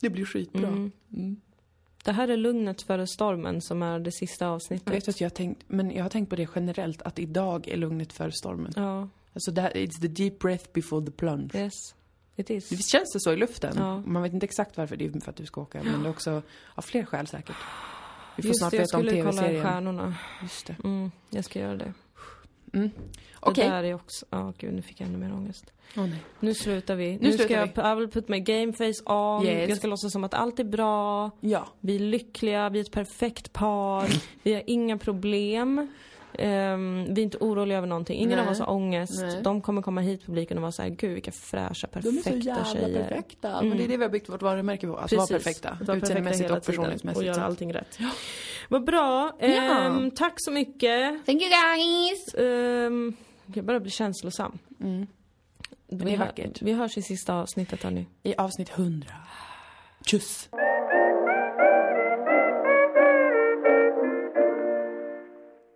[SPEAKER 2] Det blir skitbra.
[SPEAKER 1] Mm.
[SPEAKER 2] Mm.
[SPEAKER 1] Det här är lugnet före stormen som är det sista avsnittet.
[SPEAKER 2] Jag vet att jag har tänkt, men jag har tänkt på det generellt, att idag är lugnet för stormen.
[SPEAKER 1] Ja,
[SPEAKER 2] Alltså det här, it's the deep breath before the plunge.
[SPEAKER 1] yes. It is.
[SPEAKER 2] Visst känns det så i luften?
[SPEAKER 1] Ja.
[SPEAKER 2] Man vet inte exakt varför, det är för att du ska åka, men det är också av fler skäl säkert. Vi får
[SPEAKER 1] Just
[SPEAKER 2] snart
[SPEAKER 1] det, jag
[SPEAKER 2] veta om
[SPEAKER 1] skulle kolla
[SPEAKER 2] tv-serien.
[SPEAKER 1] stjärnorna.
[SPEAKER 2] Just det.
[SPEAKER 1] Mm, jag ska göra det.
[SPEAKER 2] Mm.
[SPEAKER 1] Det
[SPEAKER 2] Okej.
[SPEAKER 1] där är också, ja gud nu fick jag ännu mer ångest.
[SPEAKER 2] Åh nej.
[SPEAKER 1] Nu slutar vi. Nu,
[SPEAKER 2] slutar
[SPEAKER 1] ska jag,
[SPEAKER 2] vi.
[SPEAKER 1] I will put my game face on.
[SPEAKER 2] Yes.
[SPEAKER 1] Jag ska låtsas som att allt är bra.
[SPEAKER 2] Ja.
[SPEAKER 1] Vi är lyckliga, vi är ett perfekt par. vi har inga problem. Ehm, vi är inte oroliga över någonting. Ingen
[SPEAKER 2] Nej.
[SPEAKER 1] av oss har ångest.
[SPEAKER 2] Nej.
[SPEAKER 1] De kommer komma hit, publiken, och vara så här, gud vilka fräscha,
[SPEAKER 2] De är
[SPEAKER 1] perfekta
[SPEAKER 2] så jävla
[SPEAKER 1] tjejer.
[SPEAKER 2] perfekta.
[SPEAKER 1] Mm.
[SPEAKER 2] Men det är det vi har byggt vårt varumärke på. Alltså vara
[SPEAKER 1] Precis.
[SPEAKER 2] perfekta.
[SPEAKER 1] Vara perfekta
[SPEAKER 2] Utseendemässigt och personlighetsmässigt.
[SPEAKER 1] Och göra
[SPEAKER 2] att-
[SPEAKER 1] allting rätt. Vad bra.
[SPEAKER 2] Ja.
[SPEAKER 1] Ehm, tack så mycket.
[SPEAKER 2] Thank you guys!
[SPEAKER 1] Um, jag börjar bli känslosam.
[SPEAKER 2] Mm.
[SPEAKER 1] Vi,
[SPEAKER 2] är vackert.
[SPEAKER 1] vi hörs i sista avsnittet hörni.
[SPEAKER 2] I avsnitt 100. Tjus!